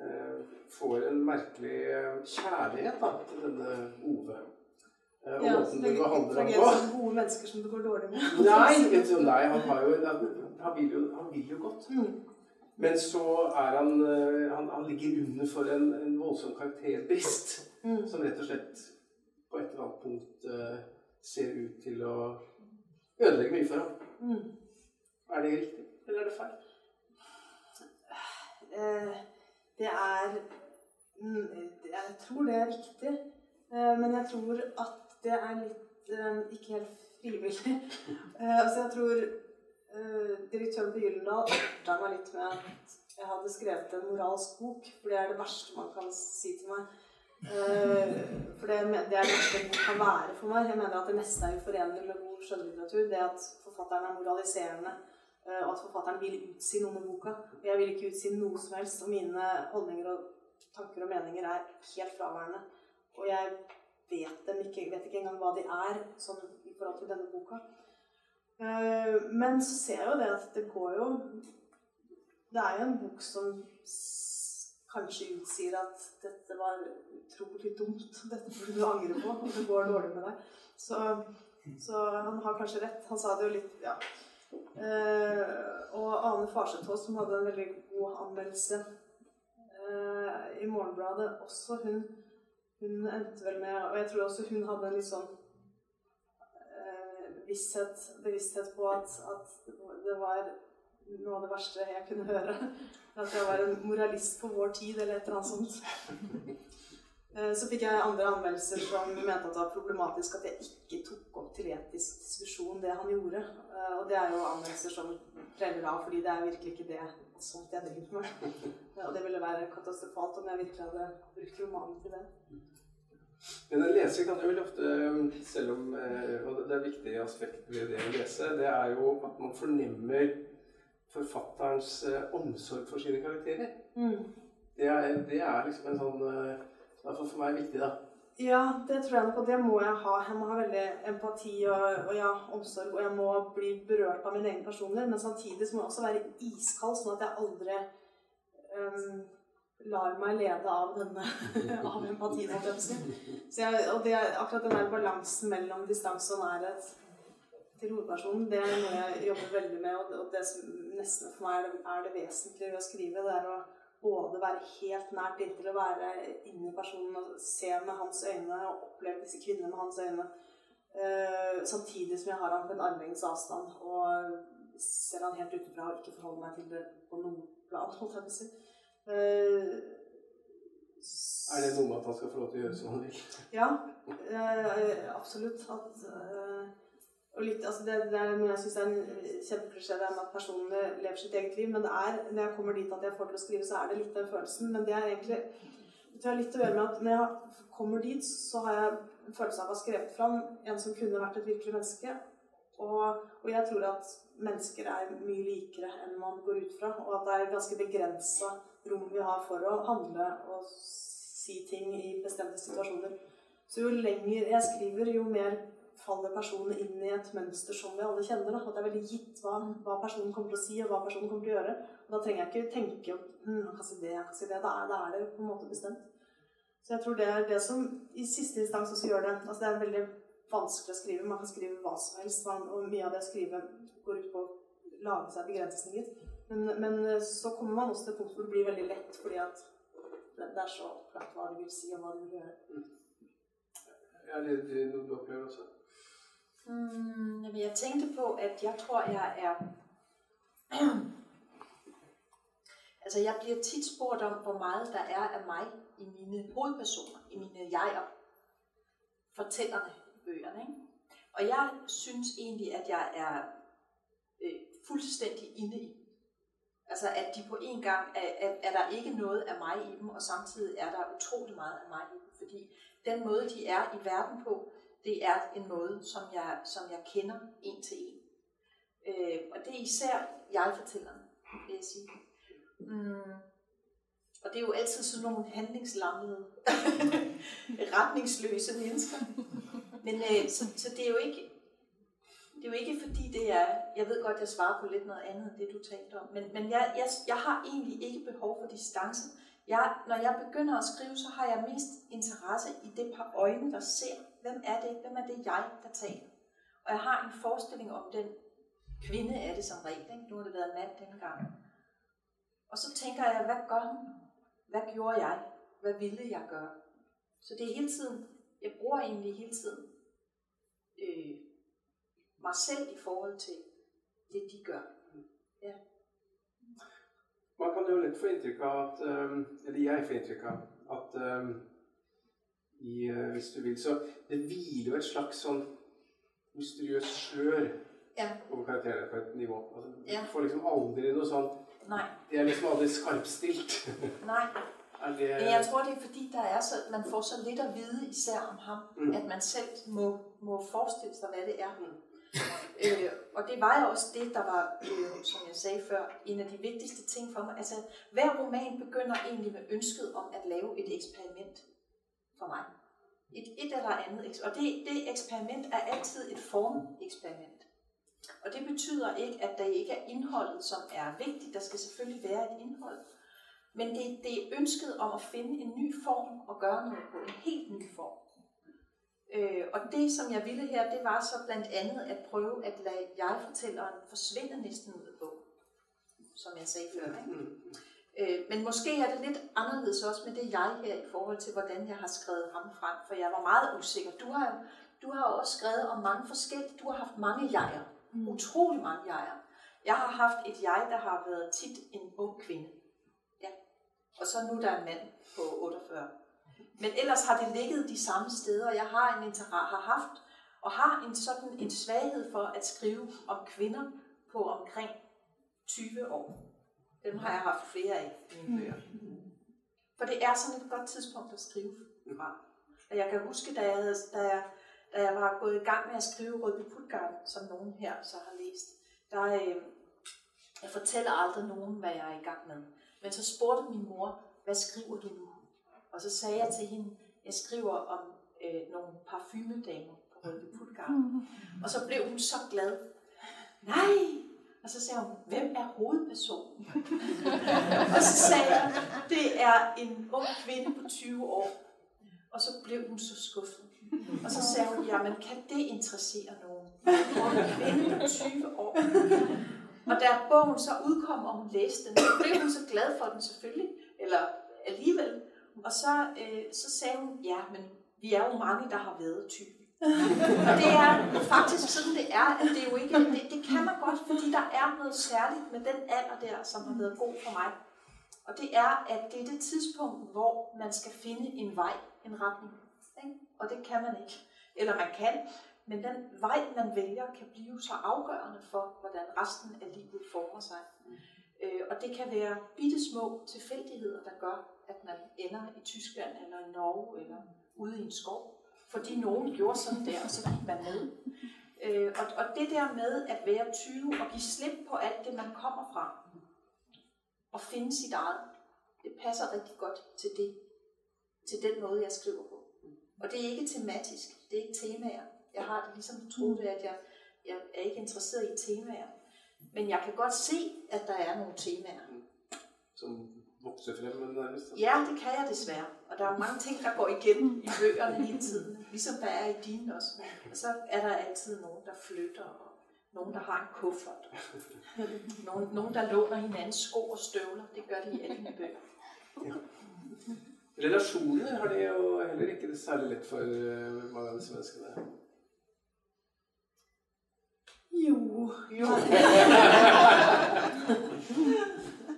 eh, får en merkelig eh, kjærlighet da, til denne Ove. Eh, og Ja, måten du behandler ham på. gode mennesker som det går dårlig med. (laughs) Nei, du, nei han, har jo, han, vil jo, han vil jo godt. Mm. Men så er han, eh, han, han ligger under for en, en voldsom karakterbrist. Mm. Som rett og slett på et eller annet punkt eh, ser ut til å ødelegge mye for ham. Mm. Er det riktig, eller er det feil? Eh, det er mm, Jeg tror det er riktig. Eh, men jeg tror at det er litt eh, ikke helt frivillig. (laughs) Altså jeg tror direktøren på Gyllendal erta meg litt med at jeg hadde skrevet en moralsk bok, for det er det verste man kan si til meg. For det, det er det verste bok kan være for meg. Jeg mener at det meste er uforenlig med god skjønnlitteratur. Det at forfatteren er moraliserende, Eh, og at forfatteren vil utsi noe med boka. Og jeg vil ikke utsi noe som helst, og mine holdninger og tanker og meninger er helt fraværende. Og jeg vet dem ikke, vet ikke engang hva de er sånn i forhold til denne boka. Eh, Men så ser jeg jo det at det går jo Det er jo en bok som kanskje utsier at dette var utrolig dumt, (laughs) dette burde du angre på, og det går dårlig med deg. Så, så han har kanskje rett. Han sa det jo litt Ja. Eh, og Ane Farsetås, som hadde en veldig god anmeldelse eh, i Morgenbladet, også hun, hun endte vel med Og jeg tror også hun hadde en litt sånn eh, visshet, bevissthet på at, at det var noe av det verste jeg kunne høre. At jeg var en moralist på vår tid, eller et eller annet sånt. Eh, Så fikk jeg andre anmeldelser som mente at det var problematisk at jeg ikke tok opp til etisk diskusjon det han gjorde. Eh, Og det er jo anmeldelser som preller av, fordi det er virkelig ikke det sånt jeg driver med. Eh, Og det ville være katastrofalt om jeg virkelig hadde brukt romanen til det. Men en leser kan jo vel ofte, selv om Og det er viktig aspekt ved det å lese, det er jo at man fornemmer forfatterens omsorg for sine karakterer. Det er, det er liksom en sånn i hvert fall for meg viktig, da. Ja, det tror jeg nok, og det må jeg ha. Jeg må ha veldig empati og, og ja, omsorg, og jeg må bli berørt av min egen personlighet. Men samtidig så må jeg også være iskald, sånn at jeg aldri ehm, lar meg lede av denne (laughs) av empatien. holdt jeg på å si. Så og det, er akkurat den der balansen mellom distanse og nærhet til hovedpersonen, det er noe jeg jobber veldig med, og det, og det som nesten for meg er det, er det vesentlige ved å skrive. det er å både være helt nært inntil å være inni personen og se med hans øyne og oppleve disse kvinnene med hans øyne. Eh, samtidig som jeg har han på en armlengdes avstand og ser han helt utenfra og ikke forholder meg til det på noen plan. holdt jeg på å si. Eh, Er det noe med at han skal få lov til å gjøre som han vil? ja, eh, absolutt. At, eh, og litt, altså det, det er noe jeg syns er en eh, kjempeklisjé, det er med at personene lever sitt eget liv. Men det er, når jeg kommer dit at jeg får til å skrive, så er det litt den følelsen. Men det er egentlig det har litt å gjøre med at når jeg kommer dit, så har jeg en følelse av å ha skrevet fram en som kunne vært et virkelig menneske. Og, og jeg tror at mennesker er mye likere enn man går ut fra. Og at det er ganske begrensa rom vi har for å handle og si ting i bestemte situasjoner. Så jo lenger jeg skriver, jo mer faller personen inn i et mønster som vi alle kjenner. Da. At det er veldig gitt hva, hva personen kommer til å si, og hva personen kommer til å gjøre. Og da trenger jeg ikke tenke hm, han kan si det, han kan si det. Da er, da er det på en måte bestemt. Så jeg tror det er det som i siste instans også gjør det. Altså det er veldig vanskelig å skrive. Man kan skrive hva som helst, og mye av det å skrive går ut på å lage seg begrensninger. Men, men eh, så kommer man også til et punkt hvor det blir veldig lett, fordi at det, er så klart hva du vil si, og hva du vil gjøre. Er mm. det det noe du opplever også? Mm, jamen, jeg tænkte på, at jeg tror, jeg er... (clears throat) altså, jeg bliver tit spurgt om, hvor meget der er af mig i mine hovedpersoner, i mine jeger, fortællerne i bøgerne. Ikke? Og jeg synes egentlig, at jeg er øh, fuldstændig inde i. Altså, at de på en gang er, er, er der ikke noget af mig i dem, og samtidig er der utrolig meget af mig i dem. Fordi den måde, de er i verden på, det er en måde, som jeg, som jeg kender en til en. Øh, og det er især jeg fortæller, vil jeg sige. Mm. Og det er jo altid sådan nogle handlingslammede, (laughs) retningsløse mennesker. Men øh, så, så det er jo ikke, det er jo ikke fordi det er, jeg ved godt, jeg svarer på lidt noget andet end det, du talte om, men, men jeg, jeg, jeg har egentlig ikke behov for distance. Jeg, når jeg begynder at skrive, så har jeg mest interesse i det par øjne, der ser, hvem er det, hvem er det jeg, der taler. Og jeg har en forestilling om den kvinde er det som regel, ikke? nu har det været mand dengang. gang. Og så tænker jeg, hvad gør hun? Hvad gjorde jeg? Hvad ville jeg gøre? Så det er hele tiden, jeg bruger egentlig hele tiden øh, mig selv i forhold til det, de gør. Ja. Man kan jo lidt få inntrykk av at um, ehm, Eller jeg får inntrykk av at um, ehm, i, uh, hvis du vil, så det hviler jo et slags sånn mysteriøst slør Ja. over karakterene på et nivå. Altså, Ja. Du får liksom aldri noe sånn Nej, Det er liksom aldri skarpstilt. (laughs) nej. er det Men jeg tror, det er fordi, der er så, man får så lidt at vide især om ham, Mm. mm. at man selv må, må forestille sig, hvad det er. Øh, og det var jo også det, der var, øh, som jeg sagde før, en af de vigtigste ting for mig. Altså, hver roman begynder egentlig med ønsket om at lave et eksperiment for mig. Et, et eller andet. Og det, det eksperiment er altid et formeksperiment. Og det betyder ikke, at der ikke er indholdet, som er vigtigt. Der skal selvfølgelig være et indhold. Men det, det er ønsket om at finde en ny form og gøre noget på en helt ny form. Øh, og det, som jeg ville her, det var så blandt andet at prøve at lade jeg-fortælleren forsvinde næsten ud af bogen. Som jeg sagde før. Ikke? Mm-hmm. Øh, men måske er det lidt anderledes også med det jeg her i forhold til, hvordan jeg har skrevet ham frem. For jeg var meget usikker. Du har du har også skrevet om mange forskellige. Du har haft mange jeger. Mm. Utrolig mange jeger. Jeg har haft et jeg, der har været tit en ung kvinde. Ja. Og så nu der er en mand på 48. Men ellers har det ligget de samme steder. Jeg har en interesse, har haft og har en sådan en svaghed for at skrive om kvinder på omkring 20 år. Dem har jeg haft flere af i mine bøger. For det er sådan et godt tidspunkt at skrive fra. Og jeg kan huske, da jeg, havde, da jeg, da jeg var gået i gang med at skrive Rødby Putgarden, som nogen her så har læst, der, øh, jeg fortæller aldrig nogen, hvad jeg er i gang med. Men så spurgte min mor, hvad skriver du nu? Og så sagde jeg til hende, jeg skriver om øh, nogle parfumedamer på Rødby Putgarden. Og så blev hun så glad. Nej! Og så sagde hun, hvem er hovedpersonen? (laughs) og så sagde jeg, det er en ung kvinde på 20 år. Og så blev hun så skuffet. Og så sagde hun, jamen kan det interessere nogen? En ung kvinde på 20 år. Og da bogen så udkom, og hun læste den, så blev hun så glad for den selvfølgelig, eller alligevel. Og så, øh, så sagde hun, ja, men vi er jo mange, der har været 20. Og det er faktisk sådan, det er, at det er jo ikke, det, det kan man godt, fordi der er noget særligt med den alder der, som har været god for mig. Og det er, at det er det tidspunkt, hvor man skal finde en vej, en retning. Ikke? Og det kan man ikke. Eller man kan, men den vej, man vælger, kan blive så afgørende for, hvordan resten af livet former sig. Øh, og det kan være bitte små tilfældigheder, der gør, at man ender i Tyskland, eller i Norge, eller ude i en skov. Fordi nogen gjorde sådan der, og så gik man med. Øh, og, og det der med at være 20 og give slip på alt det, man kommer fra, og finde sit eget, det passer rigtig godt til det, til den måde, jeg skriver på. Og det er ikke tematisk, det er ikke temaer. Jeg har det ligesom troet, at jeg, jeg er ikke interesseret i temaer. Men jeg kan godt se, at der er nogle temaer. Som vokse frem nærmest? Ja, det kan jeg desværre. Og der er mange ting, der går igen i bøgerne hele tiden. Ligesom der er i dine også. Og så er der altid nogen, der flytter, og nogen, der har en kuffert. Og (laughs) nogen, nogen, der låner hinandens sko og støvler. Det gør de i alle mine bøger. Relasjoner har de jo heller ikke det særlig lett for mange av disse menneskene. Jo. Jo.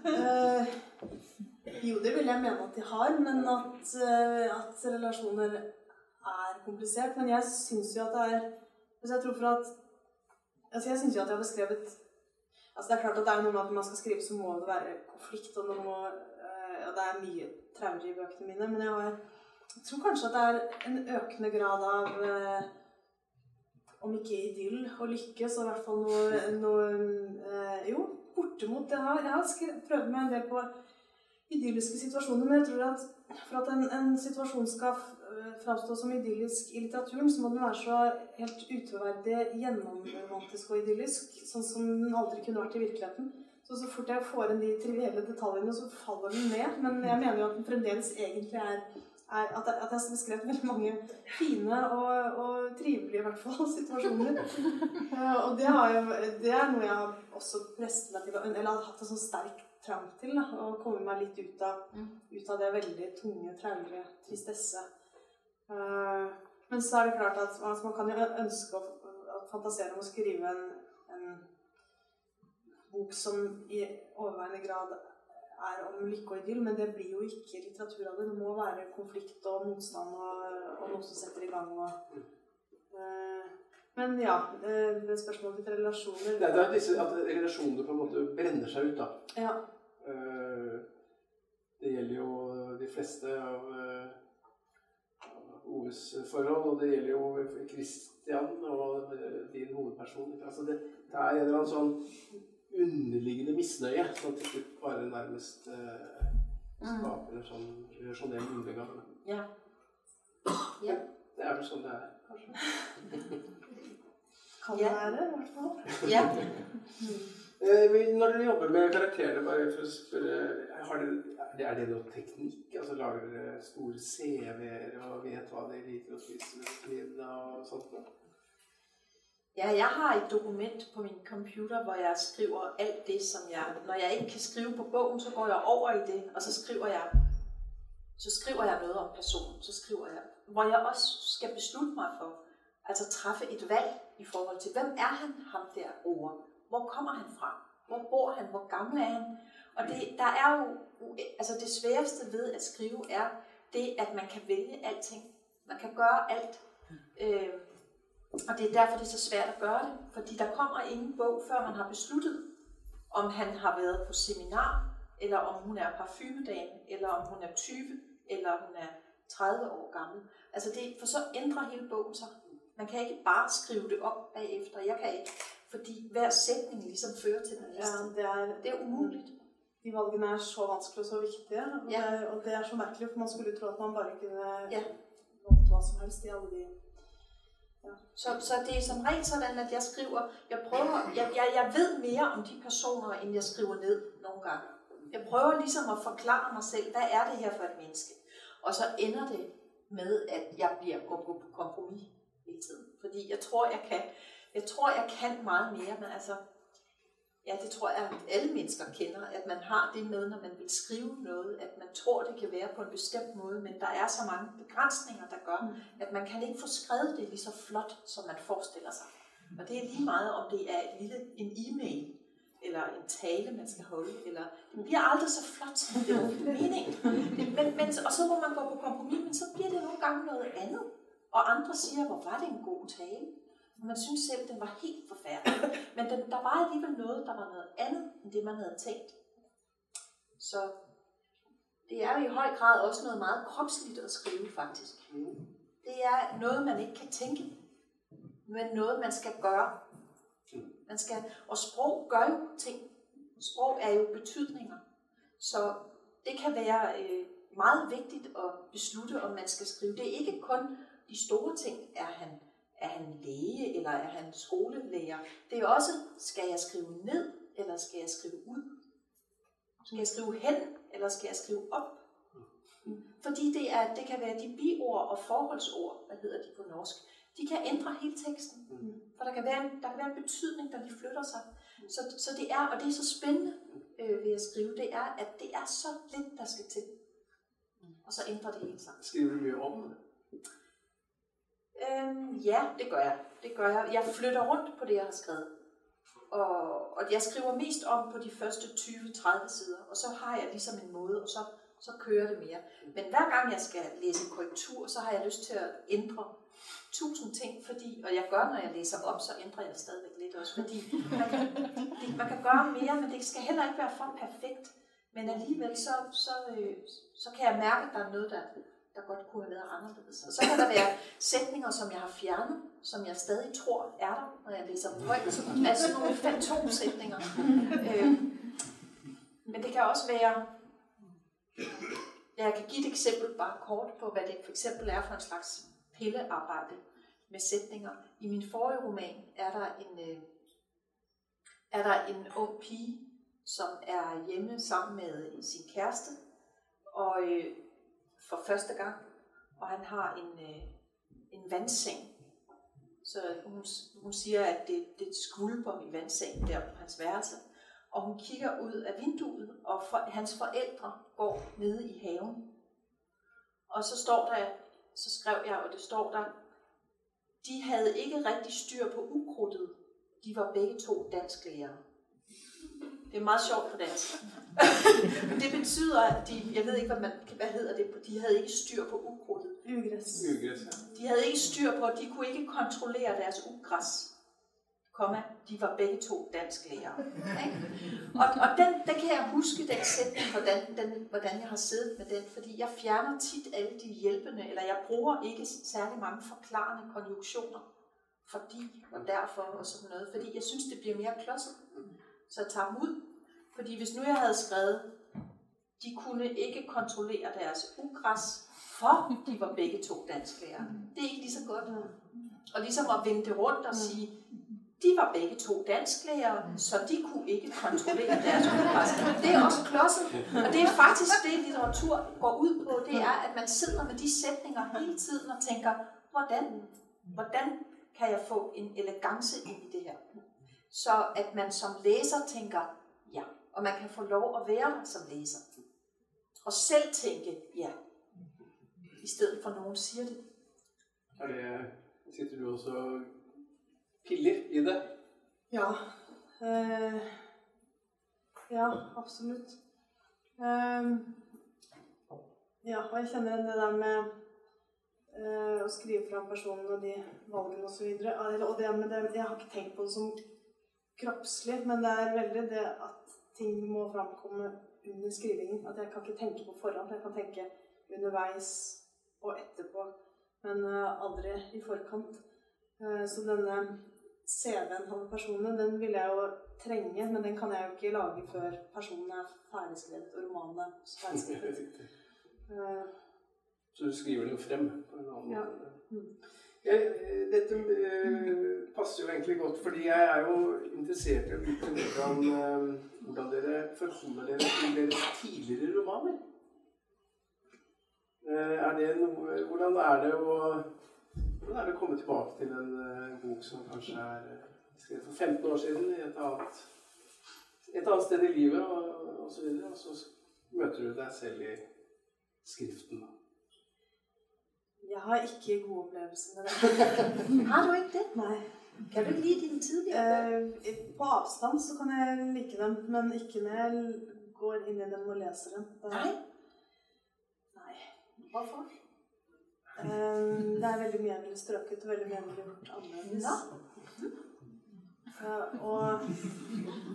Eh, (laughs) jo, det vil jeg mene at de har, men at, eh, at relasjoner er komplisert. Men jeg syns jo at det er altså Jeg tror for at altså Jeg syns jo at jeg har beskrevet altså Det er klart at det er noe med at når man skal skrive, så må det være konflikt, og, må, eh, og det er mye traumer i bøkene mine. Men jeg, har, jeg tror kanskje at det er en økende grad av eh, om ikke idyll og lykke, så i hvert fall noe, noe eh, Jo, bortimot. det her. jeg har skre- prøvd meg en del på idylliske situasjoner, men jeg tror at for at en, en situasjon skal eh, framstå som idyllisk i litteraturen, så må den være så helt utroverdig gjennomromantisk og idyllisk, sånn som den aldri kunne vært i virkeligheten. Så så fort jeg får inn de trivielle detaljene, så faller den ned. Men jeg mener jo at den fremdeles egentlig er, er at, jeg, at jeg har beskrevet veldig mange fine og, og trivelige i hvert fall (laughs) situasjoner. Eh, og det, har jo, det er noe jeg har også presset meg til, eller har hatt en sånn sterk trang til. Da, å komme meg litt ut av, ut av det veldig tunge, traulige, tristesse. Eh, men så er det klart at altså, man kan jo ønske å, å fantasere om å skrive en, en bok som i overveiende grad er om lykke og idyll, men det blir jo ikke litteratur av det. Det må være konflikt og motstand og, og noe som setter i gang. Og, eh, men ja, det, det spørsmålet til relasjoner Det er, det er disse, at relasjonene på en måte brenner seg ut, da. Ja. Eh, Det gjelder jo de fleste av eh, Oves forhold, og det gjelder jo Christian og din hovedperson. Altså det, det er en eller annen sånn underliggende misnøye som til slutt bare nærmest eh, skaper en sånn relasjonell undergang. Ja. Ja. Det er vel sånn det er, kanskje. kan Ja. være, i hvert fall. ja. (laughs) Eh, når dere jobber med karakterene, bare for å spørre har dere, er det- Er det noe teknikk? Altså Lager dere store CV-er og vet hva dere liker å spise med middag og sånt? da? Ja, jeg har et dokument på min computer, hvor jeg skriver alt det, som jeg... Når jeg ikke kan skrive på bogen, så går jeg over i det, og så skriver jeg, så skriver jeg noget om personen. Så skriver jeg, hvor jeg også skal beslutte mig for, altså træffe et valg i forhold til, hvem er han, ham der over? Hvor kommer han fra? Hvor bor han? Hvor gammel er han? Og det, der er jo, altså det sværeste ved at skrive er det, at man kan vælge alting. Man kan gøre alt. Øh, og det er derfor, det er så svært at gøre det. Fordi der kommer ingen bog, før man har besluttet, om han har været på seminar, eller om hun er parfumedame, eller om hun er 20, eller om hun er 30 år gammel. Altså det, for så ændrer hele bogen sig. Man kan ikke bare skrive det op bagefter. Jeg kan ikke, fordi hver sætning ligesom fører til den næste. Ja, det er, Det er umuligt. de valgene er så vanskelige og så viktige. Og, Ja. det, og det er så merkelig, for man skulle tro at man bare kunne Ja. valgt hva som helst i alle de Så, så det er som regel sådan, at jeg skriver, jeg prøver, jeg, jeg, jeg ved mere om de personer, end jeg skriver ned nogle gange. Jeg prøver ligesom at forklare mig selv, hvad er det her for et menneske? Og så ender det med, at jeg bliver gå på kompromis hele tiden. Fordi jeg tror, jeg kan, jeg tror, jeg kan meget mere, men altså, ja, det tror jeg, at alle mennesker kender, at man har det med, når man vil skrive noget, at man tror, det kan være på en bestemt måde, men der er så mange begrænsninger, der gør, at man kan ikke få skrevet det lige så flot, som man forestiller sig. Og det er lige meget, om det er et lille, en e-mail, eller en tale, man skal holde, eller det bliver aldrig så flot, som det er (laughs) meningen. Men, men, og så må man gå på kompromis, men så bliver det nogle gange noget andet. Og andre siger, hvor var det en god tale. Man synes selv, den var helt forfærdelig. Men den, der var alligevel noget, der var noget andet, end det man havde tænkt. Så det er jo i høj grad også noget meget kropsligt at skrive, faktisk. Det er noget, man ikke kan tænke, men noget, man skal gøre. Man skal, og sprog gør jo ting. Sprog er jo betydninger. Så det kan være øh, meget vigtigt at beslutte, om man skal skrive. Det er ikke kun de store ting. Er han, er han læge, eller er han skolelærer? Det er også, skal jeg skrive ned, eller skal jeg skrive ud? Skal jeg skrive hen, eller skal jeg skrive op? Fordi det, er, det kan være de biord og forholdsord, hvad hedder de på norsk, de kan ændre hele teksten. For der kan være en, der kan være en betydning, der lige flytter sig. Så, så det er, og det er så spændende øh, ved at skrive, det er, at det er så lidt, der skal til. Og så ændrer det hele sig. Skriver du om? Øhm, ja, det gør jeg. Det gør jeg. Jeg flytter rundt på det, jeg har skrevet. Og, og jeg skriver mest om på de første 20-30 sider, og så har jeg ligesom en måde, og så, så kører det mere. Men hver gang jeg skal læse korrektur, så har jeg lyst til at ændre tusind ting, fordi, og jeg gør, når jeg læser op, så ændrer jeg stadigvæk lidt også, fordi man kan, det, man kan gøre mere, men det skal heller ikke være for perfekt. Men alligevel, så, så, øh, så kan jeg mærke, at der er noget, der, der godt kunne have været anderledes. Og så kan der være sætninger, som jeg har fjernet, som jeg stadig tror er der, når jeg læser dem højt. Så altså nogle fantomsætninger. Øh, men det kan også være, jeg kan give et eksempel bare kort på, hvad det for eksempel er for en slags pillearbejde med sætninger. I min forrige roman er der en, øh, er der en ung pige, som er hjemme sammen med sin kæreste, og øh, for første gang, og han har en, øh, en vandseng. Så hun, hun siger, at det, det er skvulper i vandsengen der på hans værelse. Og hun kigger ud af vinduet, og for, hans forældre går nede i haven. Og så står der, så skrev jeg, og det står der, de havde ikke rigtig styr på ukrudtet. De var begge to dansklærere. Det er meget sjovt på dansk. (laughs) det betyder, at de, jeg ved ikke, hvad, man, hvad hedder det, de havde ikke styr på ukrudtet. De havde ikke styr på, de kunne ikke kontrollere deres ugræs. Komma, de var begge to dansklærer. Ikke? (laughs) Og, og den, den kan jeg huske, den sætning, hvordan, den, hvordan jeg har siddet med den, fordi jeg fjerner tit alle de hjælpende, eller jeg bruger ikke særlig mange forklarende konjunktioner, fordi og derfor og sådan noget, fordi jeg synes, det bliver mere klodset. Så tager dem ud, fordi hvis nu jeg havde skrevet, de kunne ikke kontrollere deres ugræs, for de var begge to dansklærer. Det er ikke lige så godt. Og ligesom at vende det rundt og sige, de var begge to dansklærer, så de kunne ikke kontrollere deres ugræs. Det er også klodset. Og det er faktisk det, litteratur går ud på. Det er, at man sidder med de sætninger hele tiden og tænker, hvordan, hvordan kan jeg få en elegance ind i det her? Så at man som læser tænker, ja, og man kan få lov at være der som læser. Og selv tænke, ja, i stedet for at nogen siger det. Er det, sitter du også og piller i det? Ja. Eh, ja, absolutt. Ehm, ja, og jeg igjen det der med eh, å skrive fram personen og de valgene osv. Og det med det, jeg har ikke tenkt på det som kroppslig, men det er veldig det at ting må framkomme under skrivingen. At jeg kan ikke tenke på forhånd. Jeg kan tenke underveis og etterpå, men eh, aldri i forkant. Eh, så denne CV-en av personene, den vil jeg jo trenge, men den kan jeg jo ikke lage før personen er ferdigskrevet og romanen er ferdigskrevet. (laughs) Eh, Så du skriver den frem på en annen Ja. måte? Eh, dette eh, passer jo egentlig godt, fordi jeg er jo interessert i å vite hvordan, eh, hvordan dere forholder dere til deres tidligere romaner. Eh, er det noe, hvordan er det å hvordan er det å komme tilbake til en eh, bok som kanskje er eh, skrevet for 15 år siden i et annet, et annet sted i livet, og, og så videre, og så møter du deg selv i skriften? da? Jeg har ikke det. (laughs) Har du ikke det? Nei. Kan du ikke lide dine tidligere bøger? Eh, på avstand så kan jeg like dem, men ikke når jeg går inn i dem og leser dem. Da- Nej. Nei. Hvorfor? Eh, det er veldig mye jeg ville strøket, og veldig mye jeg ville gjort annerledes. Nå. Eh, og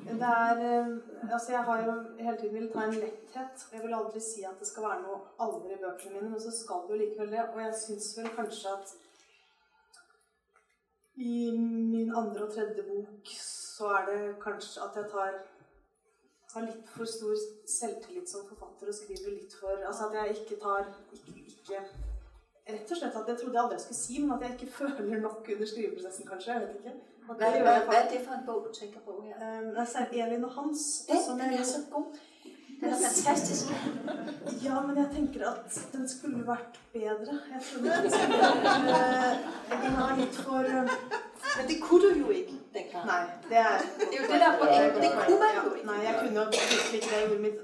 det er eh, Altså, jeg har jo hele tiden villet ta en letthet. og Jeg vil aldri si at det skal være noe alvor i bøkene mine, men så skal det jo likevel det. Og jeg syns vel kanskje at i min andre og tredje bok så er det kanskje at jeg tar har litt for stor selvtillit som forfatter og skriver litt for Altså at jeg ikke tar ikke, ikke Rett og slett at jeg trodde jeg aldri skulle si, men at jeg ikke (laughs) føler nok under skriveprosessen, kanskje. Jeg vet ikke. Hvad, hvad, hvad er det for en bog, du tænker på her? Eh, Det er særlig Elin og Hans. Den, som den er så god. Den er fantastisk. Ja, men jeg tenker at den skulle vært bedre. Jeg at den skulle eh, Den er litt for eh, Men det kunne du jo ikke dengang. Nei, det er Det er jo det der er poenget. Det kunne man jo ikke. Nei, jeg kunne virkelig ikke det. Gjorde mitt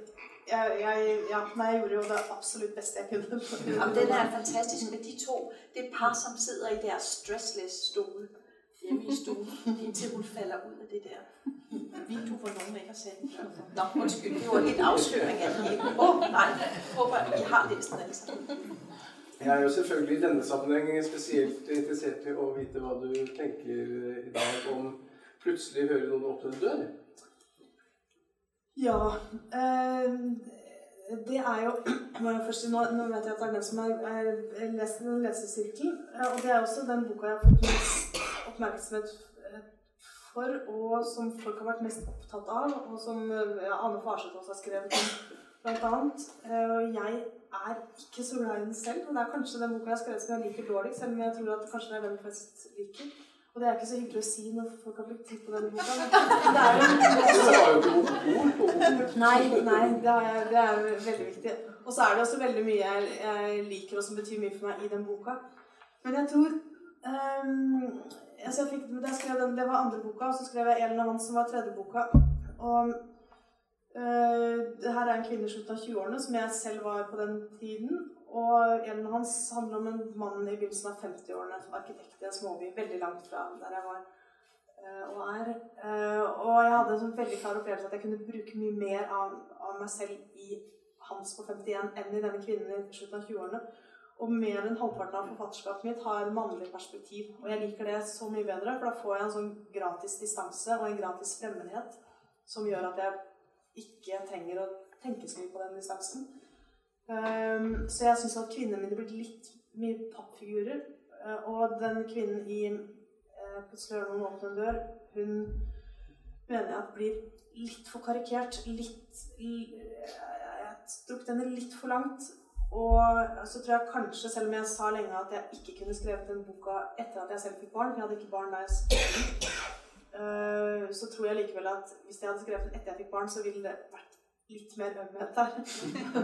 jeg, jeg, ja, nei, jeg gjorde jo det absolutt beste jeg kunne. Jamen, den er fantastisk med de to. Det et par, som sidder i deres stressless-stole hjemme i stuen, indtil hun falder ud af det der vindue, hvor nogen ikke har set den. Nå, undskyld, det var lidt afsløring af det. Åh, oh, nej, jeg håber, I har læst den alle sammen. Jeg er jo selvfølgelig i denne sammenheng spesielt interessert i å vite hva du tenker i dag om plutselig hører noen åpne en dør. Ja. Eh, det er jo må jeg først nå, nå vet jeg at det er den som har er lest en lesesirkel. Eh, og det er også den boka jeg har fått mest oppmerksomhet eh, for, og som folk har vært mest opptatt av, og som eh, ja, Anne Farseth også har skrevet om, blant annet. Eh, og jeg er ikke så glad i den selv, og det er kanskje den boka jeg har skrevet som jeg liker dårligst, selv om jeg tror at kanskje det er den flest liker. Og det er ikke så hyggelig å si når folk har brukt tid på denne boka. (laughs) Men det er jo. Nei, nei det, er, det er veldig viktig. Og så er det også veldig mye jeg, jeg liker, og som betyr mye for meg i den boka. Men jeg tror ehm, altså jeg fikk, da jeg skrev den, Det var andre boka, og så skrev jeg Elen og Hans, som var tredje boka. Og eh, det her er en kvinne i slutten av 20-årene, som jeg selv var på den tiden. Og en Hans handler om en mann i begynnelsen av 50-årene, arkitekt i en småby veldig langt fra der jeg var eh, og er. Eh, og jeg hadde en veldig klar opplevelse at jeg kunne bruke mye mer av, av meg selv i Hans på 51 enn i denne kvinnen i slutten av 20-årene. Og mer enn halvparten av forfatterskapet mitt har mannlig perspektiv. Og jeg liker det så mye bedre, for da får jeg en sånn gratis distanse og en gratis fremmedhet som gjør at jeg ikke trenger å tenke så mye på den distansen. Um, så jeg syns at kvinnene mine blir litt mye pappfigurer. Uh, og den kvinnen i uh, 'Plutselig hører noen åpne en dør', hun mener jeg at blir litt for karikert. Litt Jeg strukk henne litt for langt. Og så tror jeg kanskje, selv om jeg sa lenge at jeg ikke kunne skrevet den boka etter at jeg selv fikk barn, for jeg hadde ikke barn da jeg skrev den, eh, så tror jeg likevel at hvis jeg hadde skrevet den etter jeg fikk barn, så ville det vært litt mer ømhet der.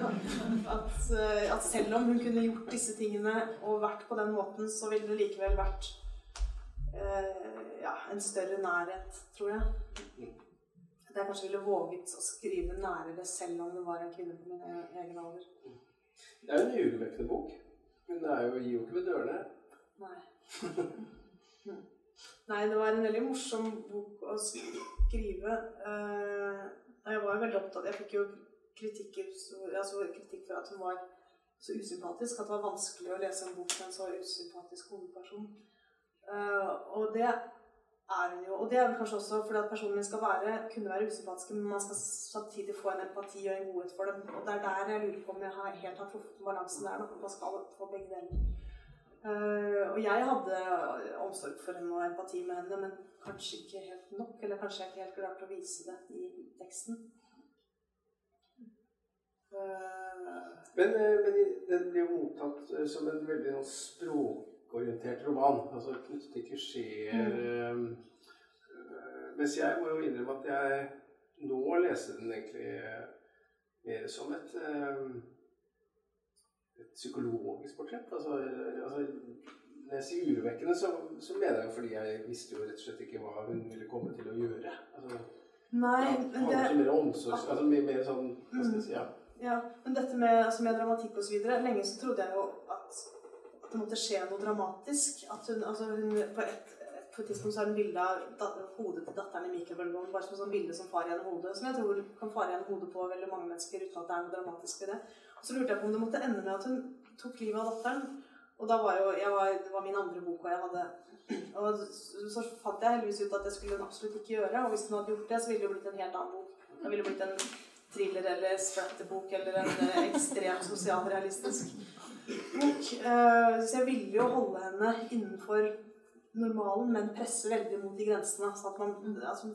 (laughs) at, eh, at selv om hun kunne gjort disse tingene og vært på den måten, så ville det likevel vært eh, ja, en større nærhet, tror jeg. At jeg kanskje ville våget å skrive nærere selv om det var en kvinne på min e-, egen alder. Det er jo en urovekkende bok. Men det er jo, gir jo ikke ved dørene. Nei. (laughs) Nei, det var en veldig morsom bok å skrive. Uh, jeg var veldig opptatt Jeg fikk jo kritikker, altså kritikk for at hun var så usympatisk. At det var vanskelig å lese en bok med en så usympatisk hovedperson. Uh, og det er hun jo. Og det er vel kanskje også fordi at personen min skal være, kunne være usympatisk, men man skal samtidig få en empati og en godhet for dem. Og det er der jeg lurer på om jeg har helt har truffet balansen der. når Man skal få begge deler. Uh, og jeg hadde omsorg for henne og empati med henne, men kanskje ikke helt nok. Eller kanskje jeg ikke helt klarte å vise det i teksten. Uh, Men, eh, men den blir jo mottatt som en veldig språk språkorientert roman. Altså knyttet til klisjeer. eh, Mens jeg må jo innrømme at jeg nå leser den egentlig mer som et eh, et psykologisk portrett. Altså, altså når jeg sier urovekkende, så, så mener jeg jo fordi jeg visste jo rett og slett ikke hva hun ville komme til å gjøre. Altså, nei, ja, men det ikke mer omsorgs... Altså mer, mer sånn Hva skal jeg si? Ja. Ja, men dette med, altså med dramatikk videre, Lenge så trodde jeg jo det måtte skje noe dramatisk. At hun, altså hun på, et, på et tidspunkt så har hun bilde av hodet til datteren i mikrobølgeovnen. Bare som et sånn bilde som far gjennom hodet. Som jeg tror kan fare gjennom hodet på veldig mange mennesker uten at det er noe dramatisk ved det. Og så lurte jeg på om det måtte ende med at hun tok livet av datteren. Og da var jo, jeg var, Det var min andre bok, og jeg hadde (clears throat) og så fant jeg heldigvis ut at det skulle hun absolutt ikke gjøre. Og hvis hun hadde gjort det, så ville det jo blitt en helt annen bok. Det ville blitt en thriller eller splatterbok eller en eh, ekstremt sosialrealistisk bok. Eh, så jeg ville jo holde henne innenfor normalen, men presse veldig mot de grensene. Så at, man, altså,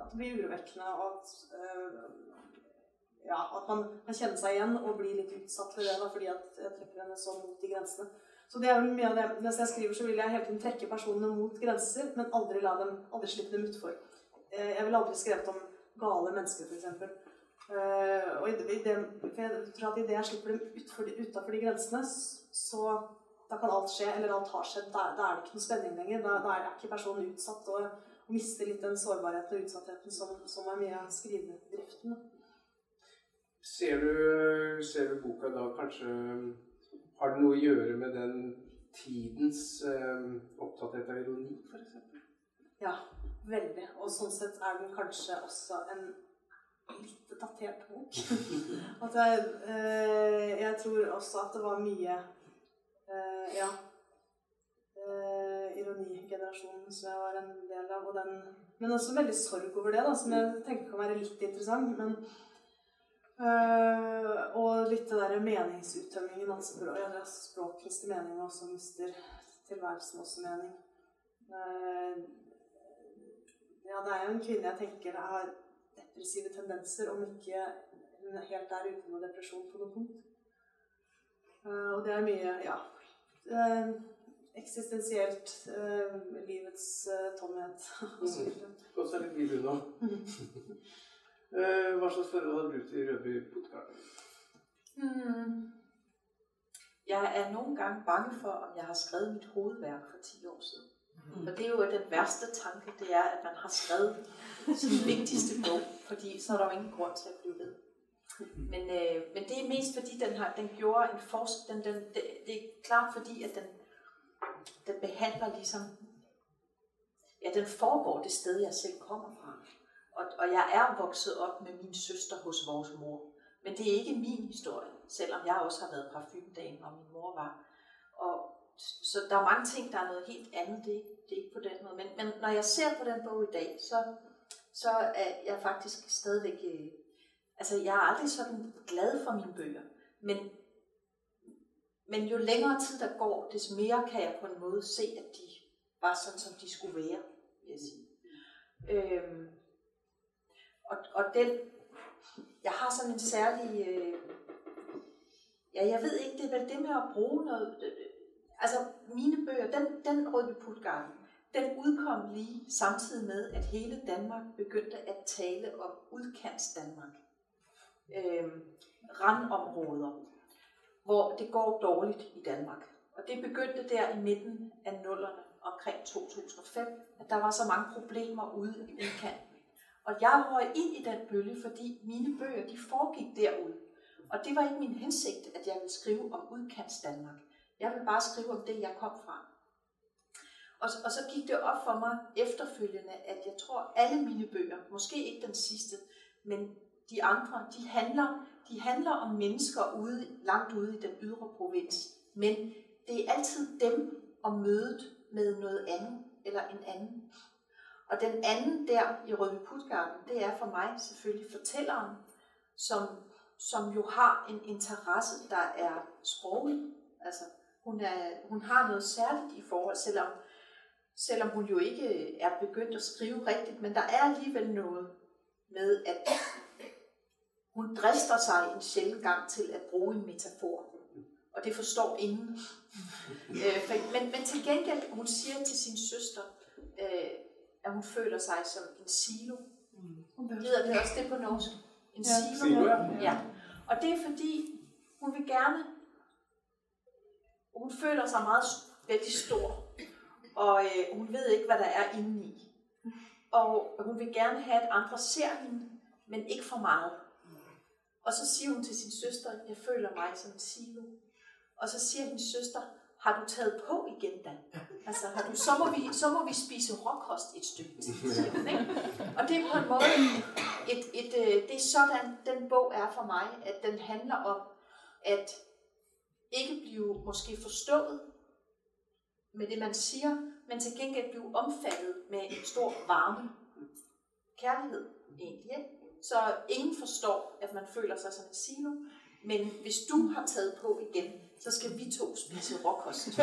at det blir urovekkende, og at, eh, ja, at man kan kjenne seg igjen og bli litt utsatt for det da, fordi at jeg trekker henne så mot de grensene. Så det er jo mye av det, Mens jeg skriver, så vil jeg hele tiden trekke personene mot grenser, men aldri la dem, aldri slippe dem utfor. Eh, jeg ville aldri skrevet om gale mennesker, f.eks. Uh, og i, i jeg tror at idet jeg slipper dem utfor de, utenfor de grensene, så da kan alt skje, eller alt har skjedd. Da, da er det ikke noe spenning lenger. Da, da er ikke personen utsatt og, og mister litt den sårbarheten og utsattheten som, som er mye av skrivedriften. Ser du, ser du boka da kanskje Har det noe å gjøre med den tidens eh, opptatthet av ironi, f.eks.? Ja, veldig. Og sånn sett er den kanskje også en litt datert bok. (laughs) at jeg, eh, jeg tror også at det var mye eh, Ja. Eh, ironigenerasjonen som jeg var en del av. Og den, men også veldig sorg over det, da, som jeg tenker kan være litt interessant. men Uh, og litt det derre meningsuttømmingen. Altså, språk, ja, språk mister mening, og så mister tilværelsen også mening. Uh, ja, det er jo en kvinne jeg tenker har depressive tendenser, om ikke hun helt er uten noe depresjon på noe punkt. Uh, og det er mye, ja Eksistensielt. livets tomhet. (laughs) Og så litt liv unna. Eh, hva slags forhold har du til Rødby Puttgarden? Hmm. Jeg er nogle gange bange for, om jeg har skrevet mit hovedværk for 10 år siden. Mm. Og det er jo den værste tanke, det er, at man har skrevet sin vigtigste bog, fordi så er der jo ingen grund til at blive ved. Men, øh, men det er mest fordi, den, har, den gjorde en forskel. Den, den, det, det er klart fordi, at den, den behandler ligesom, ja, den foregår det sted, jeg selv kommer fra. Og, og jeg er vokset op med min søster hos vores mor. Men det er ikke min historie, selvom jeg også har været parfumdame, og min mor var. Og, så der er mange ting, der er noget helt andet. Det er, det er ikke på den måde. Men, men når jeg ser på den bog i dag, så, så er jeg faktisk stadigvæk... Øh, altså, jeg er aldrig sådan glad for mine bøger. Men, men jo længere tid der går, des mere kan jeg på en måde se, at de var sådan, som de skulle være, vil jeg sige. Øhm, og, og den, jeg har sådan en særlig, øh, ja, jeg ved ikke, det er vel det med at bruge noget, øh, altså mine bøger, den, den Rødby Putgarden, den udkom lige samtidig med, at hele Danmark begyndte at tale om udkants Danmark. Øh, randområder, hvor det går dårligt i Danmark. Og det begyndte der i midten af nullerne omkring 2005, at der var så mange problemer ude i udkanten. Og jeg røg ind i den bølge, fordi mine bøger, de foregik derud. Og det var ikke min hensigt, at jeg ville skrive om udkants Danmark. Jeg ville bare skrive om det, jeg kom fra. Og, og så gik det op for mig efterfølgende, at jeg tror, alle mine bøger, måske ikke den sidste, men de andre, de handler, de handler om mennesker ude, langt ude i den ydre provins. Men det er altid dem og mødet med noget andet eller en anden. Og den anden der i Rødby Putgarden, det er for mig selvfølgelig fortælleren, som, som jo har en interesse, der er sproglig. Altså, hun, er, hun har noget særligt i forhold, selvom, selvom hun jo ikke er begyndt at skrive rigtigt, men der er alligevel noget med, at hun drister sig en sjældent gang til at bruge en metafor. Og det forstår ingen. (laughs) øh, men, men til gengæld, hun siger til sin søster, øh, at hun føler sig som en silo. Mm. Hedder det også det på norsk? En ja. silo? silo ja. ja. Og det er fordi, hun vil gerne, hun føler sig meget vældig stor, og øh, hun ved ikke, hvad der er indeni. Og hun vil gerne have, at andre ser hende, men ikke for meget. Og så siger hun til sin søster, jeg føler mig som en silo. Og så siger hendes søster, har du taget på igen, Dan? Altså, har du, så, må vi, så må vi spise råkost et stykke tid, siger hun, ikke? Og det er på en måde, et, et, et, det er sådan, den bog er for mig, at den handler om, at ikke blive måske forstået med det, man siger, men til gengæld blive omfattet med en stor varme. Kærlighed, egentlig. Ikke? Så ingen forstår, at man føler sig som en silo, men hvis du har taget på igen, så skal vi to spise råkost. (laughs) det,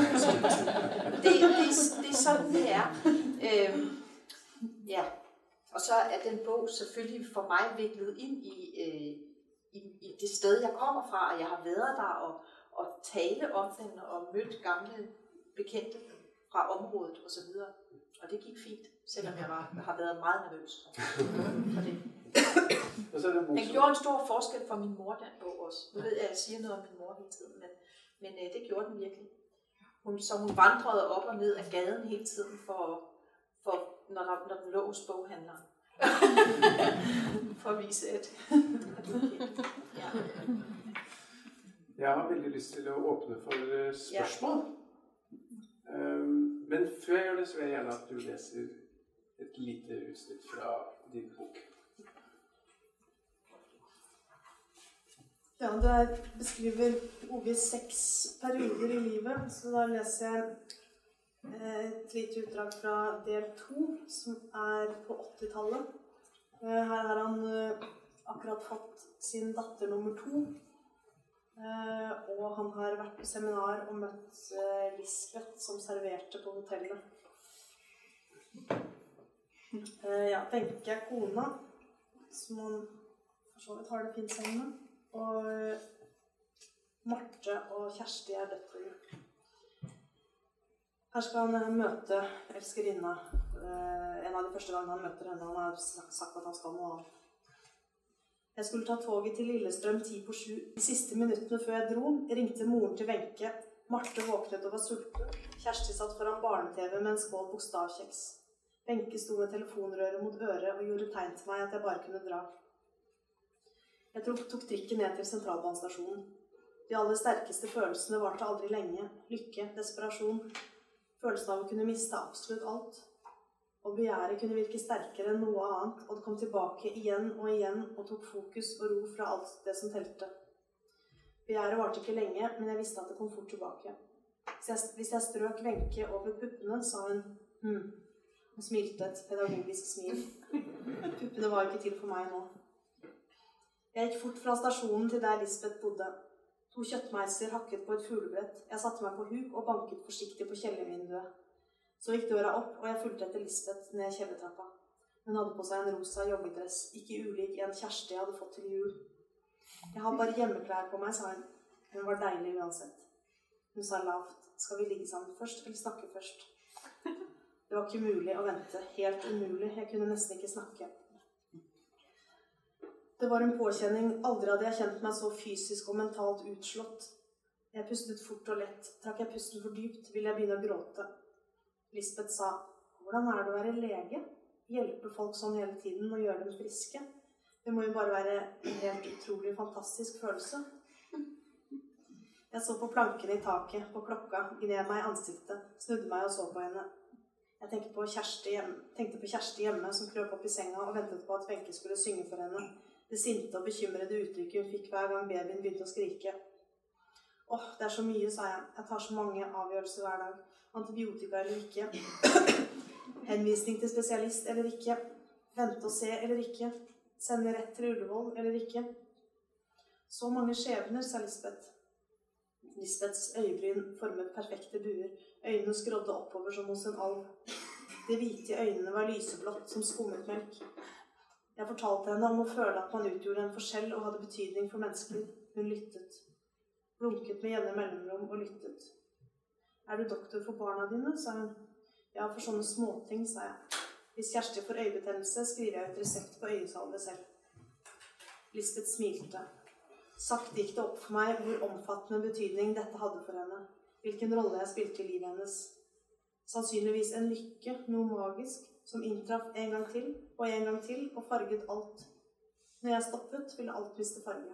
det, det er sådan, det er. Øhm, ja. Og så er den bog selvfølgelig for mig viklet ind i, øh, i, i det sted, jeg kommer fra, og jeg har været der og, og tale om den og mødt gamle bekendte fra området osv. Og det gik fint, selvom jeg var, har været meget nervøs for det. Og så Den gjorde en stor forskel for min mor, den bog også. Nu ved jeg, at jeg siger noget om min mor hele tiden, men, men øh, det gjorde den virkelig. Hun, så hun vandrede op og ned ad gaden hele tiden, for, for når, der, når den lå hos boghandleren. (laughs) for at vise, at... ja. Jeg har veldig lyst til å åpne for eh, spørsmål. Um, men før jeg gjør det, så vil jeg gjerne at du leser et lite utsnitt fra din bok. Ja, det beskriver Oves seks perioder i livet, så da leser jeg eh, et lite utdrag fra del to, som er på 80-tallet. Eh, Her har han akkurat fått sin datter nummer to. Eh, Og han har vært på seminar og møtt eh, Lisbeth, som serverte på hotellet. Eh, Ja, Wenche er kona, som han for så vidt har det fint sammen med. Og eh, Marte og Kjersti er døtrene. Her skal han eh, møte elskerinna. En av de første gangene han møter henne. Han har sagt at han skal noe annet. Jeg skulle ta toget til Lillestrøm ti på sju. De siste minuttene før jeg dro, ringte moren til Wenche. Marte våknet og var sulten. Kjersti satt foran barne-TV med en skål bokstavkjeks. Wenche sto med telefonrøret mot øret og gjorde tegn til meg at jeg bare kunne dra. Jeg tok, tok trikken ned til sentralbanestasjonen. De aller sterkeste følelsene varte aldri lenge. Lykke, desperasjon. Følelsen av å kunne miste absolutt alt. Og begjæret kunne virke sterkere enn noe annet, og det kom tilbake igjen og igjen og tok fokus og ro fra alt det som telte. Begjæret varte ikke lenge, men jeg visste at det kom fort tilbake. Hvis jeg, hvis jeg strøk Wenche over puppene, sa hun hm, og smilte et pedagogisk smil. (laughs) Puppene var ikke til for meg nå. Jeg gikk fort fra stasjonen til der Lisbeth bodde. To kjøttmeiser hakket på et fuglebrett. Jeg satte meg på huk og banket forsiktig på kjellervinduet. Så gikk døra opp, og jeg fulgte etter Lisbeth ned kjellertrappa. Hun hadde på seg en rosa joggedress, ikke ulik en Kjersti hadde fått til jul. Jeg har bare hjemmeklær på meg, sa hun. Hun var deilig uansett. Hun sa lavt. Skal vi ligge sammen først, eller snakke først? (laughs) Det var ikke mulig å vente. Helt umulig. Jeg kunne nesten ikke snakke. Det var en påkjenning. Aldri hadde jeg kjent meg så fysisk og mentalt utslått. Jeg pustet fort og lett. Trakk jeg pusten for dypt, ville jeg begynne å gråte. Lisbeth sa, 'Hvordan er det å være lege? Hjelpe folk sånn hele tiden og gjøre dem friske?' Det må jo bare være en helt utrolig fantastisk følelse. Jeg så på plankene i taket, på klokka, gned meg i ansiktet, snudde meg og så på henne. Jeg tenkte på Kjersti hjemme, tenkte på Kjersti hjemme som krøp opp i senga og ventet på at Wenche skulle synge for henne. Det sinte og bekymrede uttrykket hun fikk hver gang babyen begynte å skrike. Åh, det er så mye, sa jeg. Jeg tar så mange avgjørelser hver dag. Antibiotika eller ikke. (coughs) Henvisning til spesialist eller ikke. Vente og se eller ikke. Sende rett til Ullevål eller ikke. Så mange skjebner, sa Lisbeth. Lisbeths øyebryn formet perfekte buer. Øynene skrådde oppover som hos en alv. De hvite øynene var lyseblått som skummet melk. Jeg fortalte henne om å føle at man utgjorde en forskjell og hadde betydning for mennesker. Hun lyttet. Blunket med jevne mellomrom og lyttet. Er du doktor for barna dine? sa hun. Ja, for sånne småting, sa jeg. Hvis Kjersti får øyebetennelse, skriver jeg ut resept på øyesalve selv. Lisbeth smilte. Sakte gikk det opp for meg hvor omfattende betydning dette hadde for henne. Hvilken rolle jeg spilte i livet hennes. Sannsynligvis en lykke, noe magisk, som inntraff en gang til og en gang til og farget alt. Når jeg stoppet, ville alt miste farge.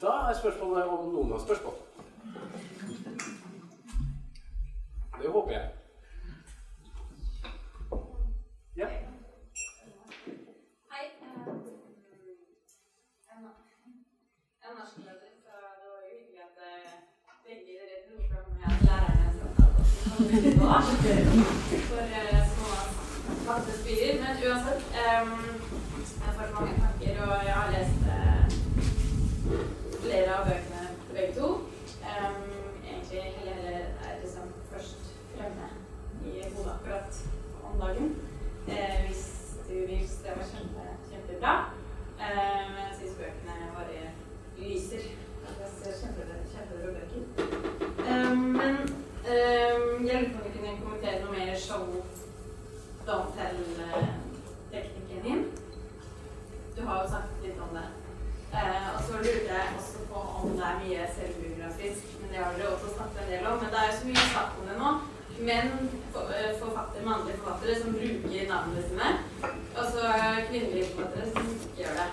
Da er spørsmålet om noen har spørsmål. Det håper jeg. Ja. Hei. eh, Jeg er norsklærer, så det var jo hyggelig at eh, begge dere dro fram at lærerne skal ta oss for eh. Men uansett, forfattere som gjør det.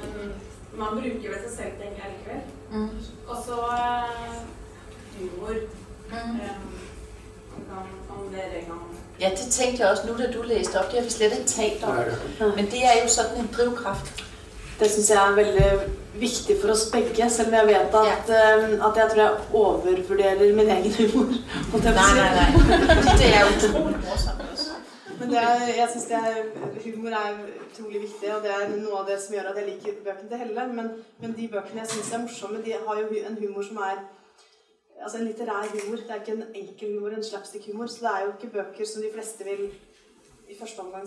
Men man bruker vel seg selv, tenker jeg likevel. Mm. Og så eh, humor. Mm. Eh, om, dere kan Ja, det tænkte jeg også nu, da du læste op. Det har vi slet ikke talt om. Men det er jo sådan en drivkraft. Det syns jeg er veldig viktig for oss begge, selv om jeg vet at, eh, at jeg tror jeg overvurderer min egen humor. å Nej, nej, det er utroligt morsomt. Men det er, jeg synes det er, humor er utrolig viktig, og det er noe av det som gjør at jeg liker bøkene til Helle. Men, men de bøkene jeg syns er morsomme, de har jo en humor som er Altså en litterær humor. Det er ikke en enkel humor, en slapstick-humor. Så det er jo ikke bøker som de fleste vil i første omgang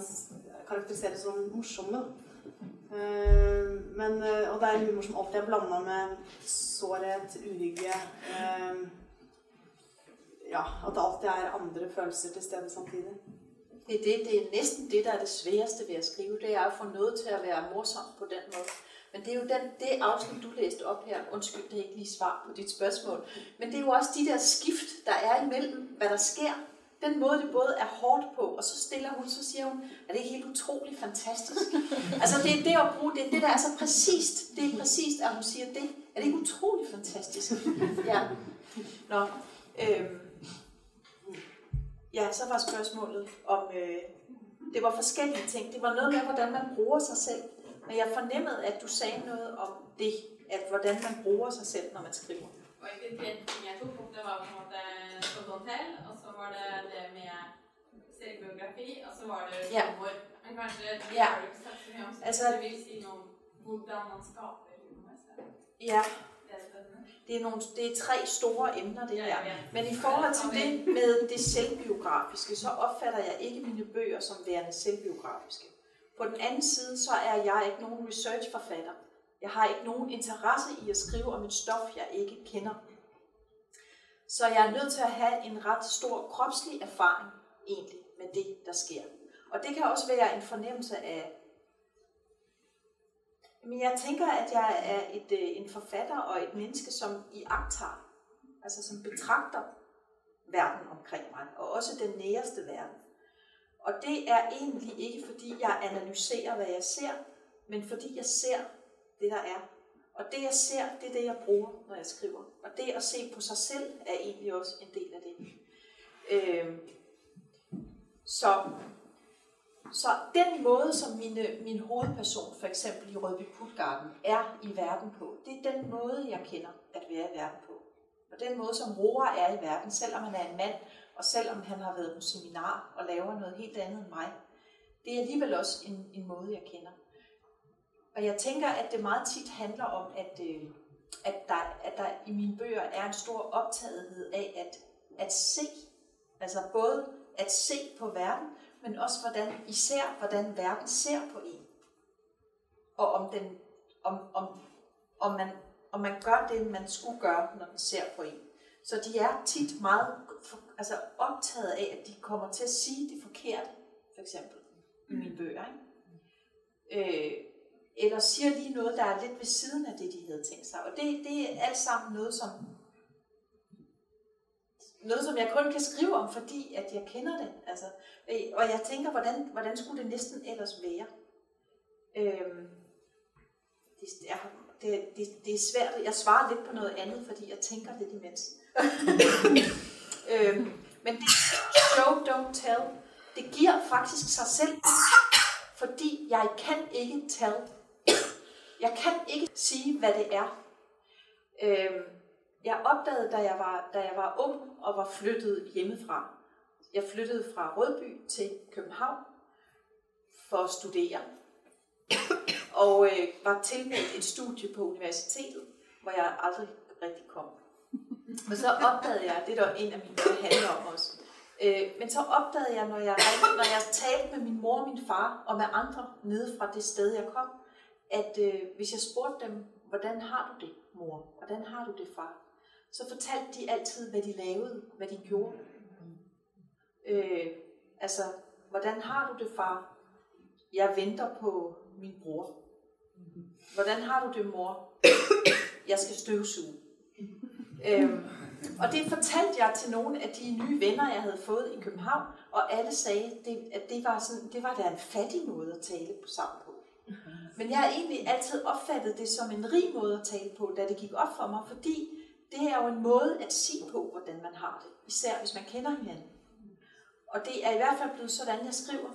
karakterisere som morsomme. Eh, men, eh, og det er en humor som alltid er blanda med sårhet, uhygge eh, Ja, at det alltid er andre følelser til stede samtidig. Det er, det, det er næsten det, der er det sværeste ved at skrive. Det er at få noget til at være morsomt på den måde. Men det er jo den, det afsnit, du læste op her. Undskyld, det er ikke lige svar på dit spørgsmål. Men det er jo også de der skift, der er imellem, hvad der sker. Den måde, det både er hårdt på, og så stiller hun, så siger hun, at det er helt utroligt fantastisk. (laughs) altså det er det at bruge, det er det, der er så præcist. Det er præcist, at hun siger det. Er det ikke utroligt fantastisk? ja. Nå, øhm, Ja, så var spørgsmålet om, øh, det var forskellige ting. Det var noget med, hvordan man bruger sig selv. Men jeg fornemmede, at du sagde noget om det, at hvordan man bruger sig selv, når man skriver. Og egentlig tre ting jeg tok opp, det var på en måte Sodontel, og så var det det med selvbiografi, og så var det Ja. humor. Men kanskje det Ja. har du ikke sagt så mye om, så Altså- det vil si noe om hvordan man skaper humor. Ja, det er spennende. Det er, nogle, det er tre store emner, det Ja, ja. Men i forhold til det med det selvbiografiske, så opfatter jeg ikke mine bøger som værende selvbiografiske. På den anden side, så er jeg ikke nogen researchforfatter. Jeg har ikke nogen interesse i at skrive om et stof, jeg ikke kender. Så jeg er nødt til at have en ret stor kropslig erfaring egentlig med det, der sker. Og det kan også være en fornemmelse af... Men jeg tænker, at jeg er et, øh, en forfatter og et menneske, som i agtager, altså som betragter verden omkring mig, og også den næreste verden. Og det er egentlig ikke, fordi jeg analyserer, hvad jeg ser, men fordi jeg ser det, der er. Og det, jeg ser, det er det, jeg bruger, når jeg skriver. Og det at se på sig selv er egentlig også en del af det. Øh, så, så den måde, som mine, min hovedperson, for eksempel i Rødby Kultgarden, er i verden på, det er den måde, jeg kender at være i verden på. Og den måde, som Rora er i verden, selvom han er en mand, og selvom han har været på seminar og laver noget helt andet end mig, det er alligevel også en, en måde, jeg kender. Og jeg tænker, at det meget tit handler om, at, øh, at, der, at der i mine bøger er en stor optagethed af at, at se. Altså både at se på verden, men også hvordan, især hvordan verden ser på en. Og om, den, om, om, om, man, om man gør det, man skulle gøre, når den ser på en. Så de er tit meget for, altså optaget af, at de kommer til at sige det forkerte, for eksempel, i mine bøger. Ikke? Øh, eller siger lige noget, der er lidt ved siden af det, de havde tænkt sig. Og det, det er alt sammen noget, som noget, som jeg kun kan skrive om, fordi at jeg kender det. Altså, øh, og jeg tænker, hvordan, hvordan skulle det næsten ellers være? Øhm, det, er, det, det, det er svært. Jeg svarer lidt på noget andet, fordi jeg tænker lidt imens. (laughs) øhm, men det show, don't tell, det giver faktisk sig selv, fordi jeg kan ikke tell. Jeg kan ikke sige, hvad det er. Øhm, jeg opdagede, da jeg, var, da jeg var ung og var flyttet hjemmefra. Jeg flyttede fra Rødby til København for at studere. Og øh, var tilmeldt et studie på universitetet, hvor jeg aldrig rigtig kom. Men så opdagede jeg, det er der en af mine bøger handler om også, øh, men så opdagede jeg, når jeg, når jeg talte med min mor og min far, og med andre nede fra det sted, jeg kom, at øh, hvis jeg spurgte dem, hvordan har du det, mor? Hvordan har du det, far? Så fortalte de altid, hvad de lavede, hvad de gjorde. Øh, altså, hvordan har du det, far? Jeg venter på min bror. Hvordan har du det, mor? Jeg skal støvsuge. Øhm, og det fortalte jeg til nogle af de nye venner, jeg havde fået i København, og alle sagde, det, at det var, sådan, det var da en fattig måde at tale på sammen på. Men jeg har egentlig altid opfattet det som en rig måde at tale på, da det gik op for mig, fordi det er jo en måde at sige på, hvordan man har det, især hvis man kender hinanden. Og det er i hvert fald blevet sådan, jeg skriver.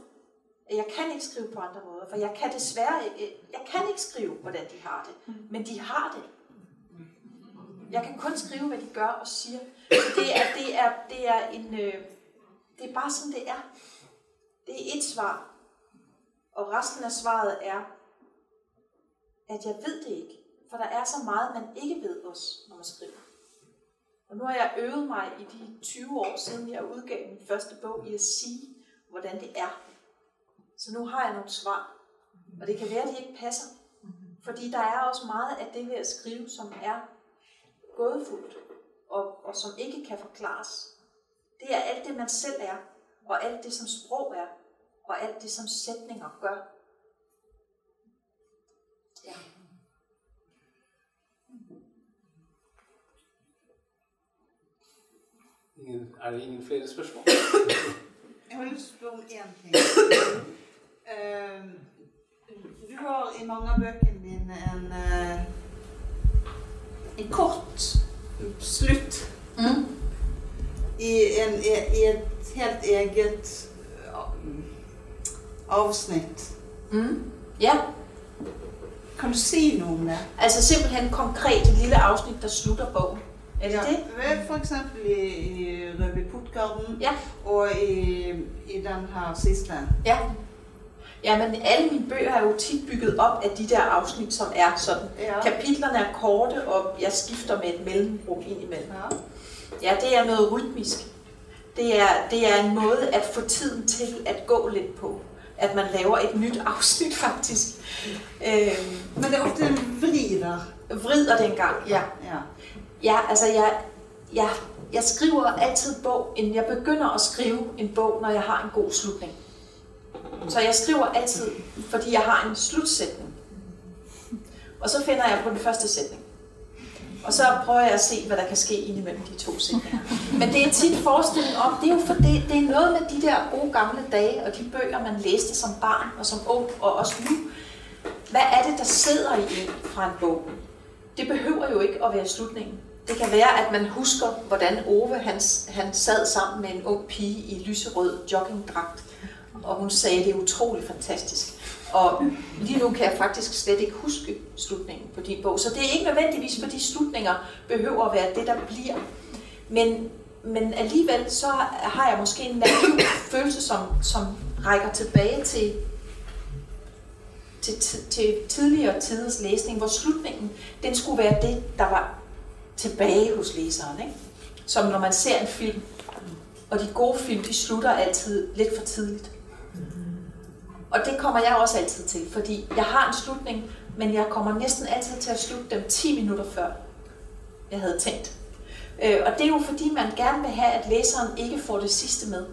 Jeg kan ikke skrive på andre måder, for jeg kan desværre ikke, jeg kan ikke skrive, hvordan de har det. Men de har det. Jeg kan kun skrive, hvad de gør og siger. Det er, det er, det er, en, øh, det er bare sådan, det er. Det er et svar. Og resten af svaret er, at jeg ved det ikke. For der er så meget, man ikke ved os, når man skriver. Og nu har jeg øvet mig i de 20 år siden, jeg udgav min første bog, i at sige, hvordan det er. Så nu har jeg nogle svar. Og det kan være, at de ikke passer. Fordi der er også meget af det ved at skrive, som er gådefuldt, og, og som ikke kan forklares. Det er alt det, man selv er, og alt det, som sprog er, og alt det, som sætninger gør. Ingen, er det ingen flere spørsmål? Jeg har lyst til å spørre om én ting. Eh, du har i mange av bøkene dine en, eh, en kort slutt Mm. i, en, i, i et helt eget eh, avsnitt. Mm. Ja, Kan du si noe om det? altså simpelthen konkret et lille afsnit, der slutter bogen. Er det Ja, det? For eksempel i, i Rødby Portgarden Ja. og i, i den her siste. Ja. Jamen, alle mine bøger er jo tit bygget op af de der afsnit, som er sådan. Ja. Kapitlerne er korte, og jeg skifter med et mellemrum ind imellem. Ja. Ja, det er noget rytmisk. Det er, det er en måde at få tiden til at gå lidt på. At man laver et nyt (laughs) afsnit, faktisk. Øhm, Men det er ofte en vri der. vrider dengang, ja. Ja. Ja, altså jeg, jeg, jeg skriver altid bog, inden jeg begynder at skrive en bog, når jeg har en god slutning. Så jeg skriver altid, fordi jeg har en slutsætning. Og så finder jeg på den første sætning. Og så prøver jeg at se, hvad der kan ske ind imellem de to sætninger. Men det er tit forestilling om, det er jo for det, det er noget med de der gode gamle dage, og de bøger, man læste som barn og som ung, og også nu. Hvad er det, der sidder i en fra en bog? Det behøver jo ikke at være slutningen. Det kan være, at man husker, hvordan Ove han, han sad sammen med en ung pige i lyserød joggingdragt, og hun sagde, det er utrolig fantastisk. Og lige nu kan jeg faktisk slet ikke huske slutningen på din bog. Så det er ikke nødvendigvis, fordi slutninger behøver at være det, der bliver. Men, men alligevel så har jeg måske en naiv følelse, som, som rækker tilbage til, til, til, til tidligere tiders læsning, hvor slutningen den skulle være det, der var tilbage hos læseren. Ikke? Som når man ser en film, og de gode film, de slutter altid lidt for tidligt. Og det kommer jeg også altid til, fordi jeg har en slutning, men jeg kommer næsten altid til at slutte dem 10 minutter før, jeg havde tænkt. Øh, og det er jo fordi, man gerne vil have, at læseren ikke får det sidste med.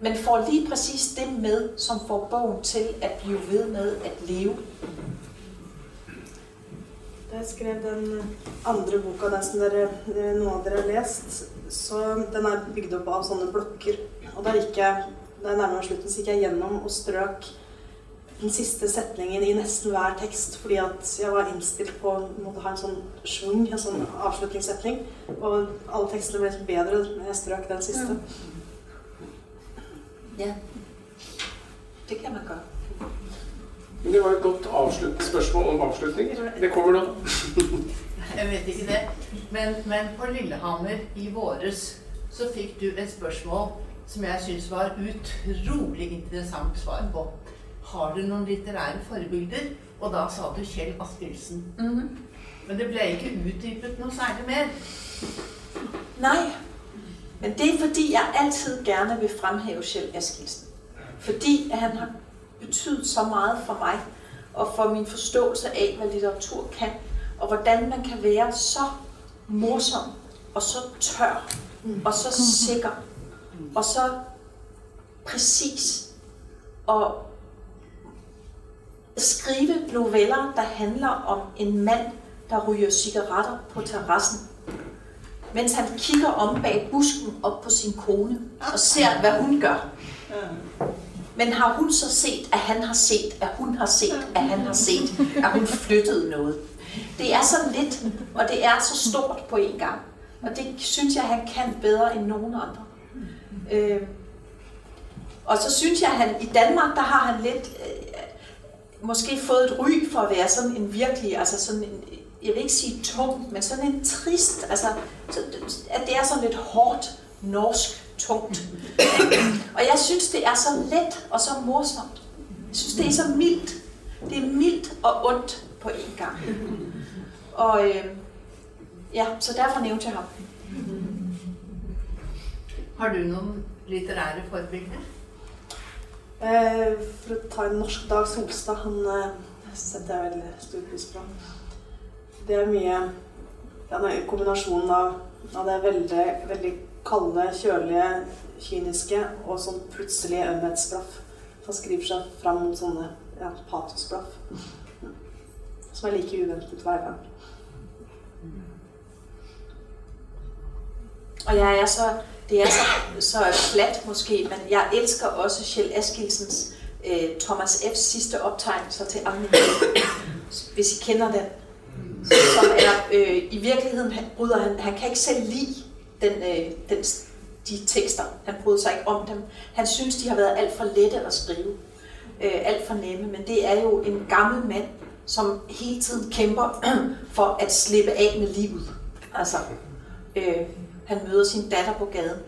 Men får lige præcis det med, som får bogen til at blive ved med at leve. Da jeg skrev den andre boka, den som dere, eh, noen av dere har lest, så den er bygd opp av sånne blokker. Og da gikk jeg, da jeg nærmet meg slutten, så gikk jeg gjennom og strøk den siste setningen i nesten hver tekst, fordi at jeg var innstilt på å ha en sånn schwung, en sånn avslutningssetning. Og alle tekstene ble bedre når jeg strøk den siste. Ja. Det kan man godt. Men det var et godt avsluttende spørsmål om avslutninger. Det kommer nå. Jeg vet ikke det. Men, men på Lillehammer i våres så fikk du et spørsmål som jeg syns var utrolig interessant svar på. Har du noen litterære forbilder? Og da sa du Kjell Askildsen. Men det ble ikke utdypet noe særlig mer. Nej, men det er fordi, jeg altid gerne vil fremhæve Kjell Eskildsen. Fordi han har betydet så meget for mig, og for min forståelse af, hvad litteratur kan, og hvordan man kan være så morsom, og så tør, og så sikker, og så præcis, og skrive noveller, der handler om en mand, der ryger cigaretter på terrassen, mens han kigger om bag busken op på sin kone og ser, hvad hun gør. Men har hun så set, at han har set, at hun har set, at han har set, at hun flyttede noget? Det er så lidt, og det er så stort på en gang. Og det synes jeg, han kan bedre end nogen andre. Øh, og så synes jeg, at han, i Danmark, der har han lidt, øh, måske fået et ry for at være sådan en virkelig, altså sådan en, jeg vil ikke sige tung, men sådan en trist, altså så, at det er sådan lidt hårdt norsk tungt. Og jeg synes, det er så let og så morsomt. Jeg synes, det er så mildt. Det er mildt og ondt på en gang. Og øh, ja, så derfor nævnte jeg ham. Har du noen litterære forbilder? Eh, for å ta en norsk Dag Solstad, han eh, setter jeg veldig stor pris på. Det er mye ja, det er kombinasjonen av, av det veldig, veldig kalde, kjølige, kyniske og sånn plutselig ømhetsblaff. Han skriver seg fram mot sånne ja, patosblaff. Som er like uventet hver gang. Og jeg er så, det er så, så flat måske, men jeg elsker også Kjell Eskilsens øh, Thomas F's sidste optegnelser til Agnes, hvis I kender den. Som er, øh, i virkeligheden, han, bryder han, han kan ikke selv lide den, øh, den, de tekster. Han bryder sig ikke om dem. Han synes, de har været alt for lette at skrive. Øh, alt for nemme. Men det er jo en gammel mand, som hele tiden kæmper (clears throat) for at slippe af med livet. Altså, øh, han møder sin datter på gaden,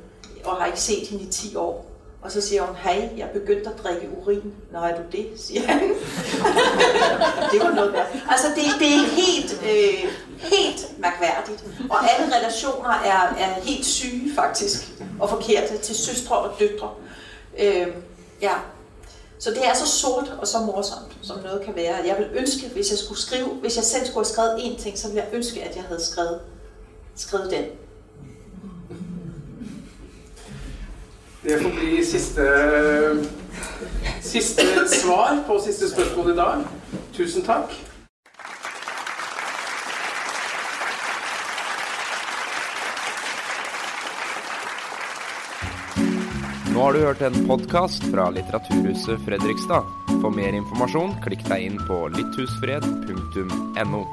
og har ikke set hende i 10 år. Og så siger hun, hej, jeg er begyndt at drikke urin. Nå, er du det, siger han. (laughs) det var noget værd. Altså, det, det er helt, øh, helt mærkværdigt. Og alle relationer er, er helt syge, faktisk, og forkerte til søstre og døtre. Øh, ja. Så det er så sort og så morsomt, som noget kan være. Jeg vil ønske, hvis jeg skulle skrive, hvis jeg selv skulle have skrevet én ting, så ville jeg ønske, at jeg havde skrevet, skrevet den. Det får bli siste, siste svar på siste spørsmål i dag. Tusen takk. Nå har du hørt en podkast fra Litteraturhuset Fredrikstad. For mer informasjon, klikk deg inn på litthusfred.no.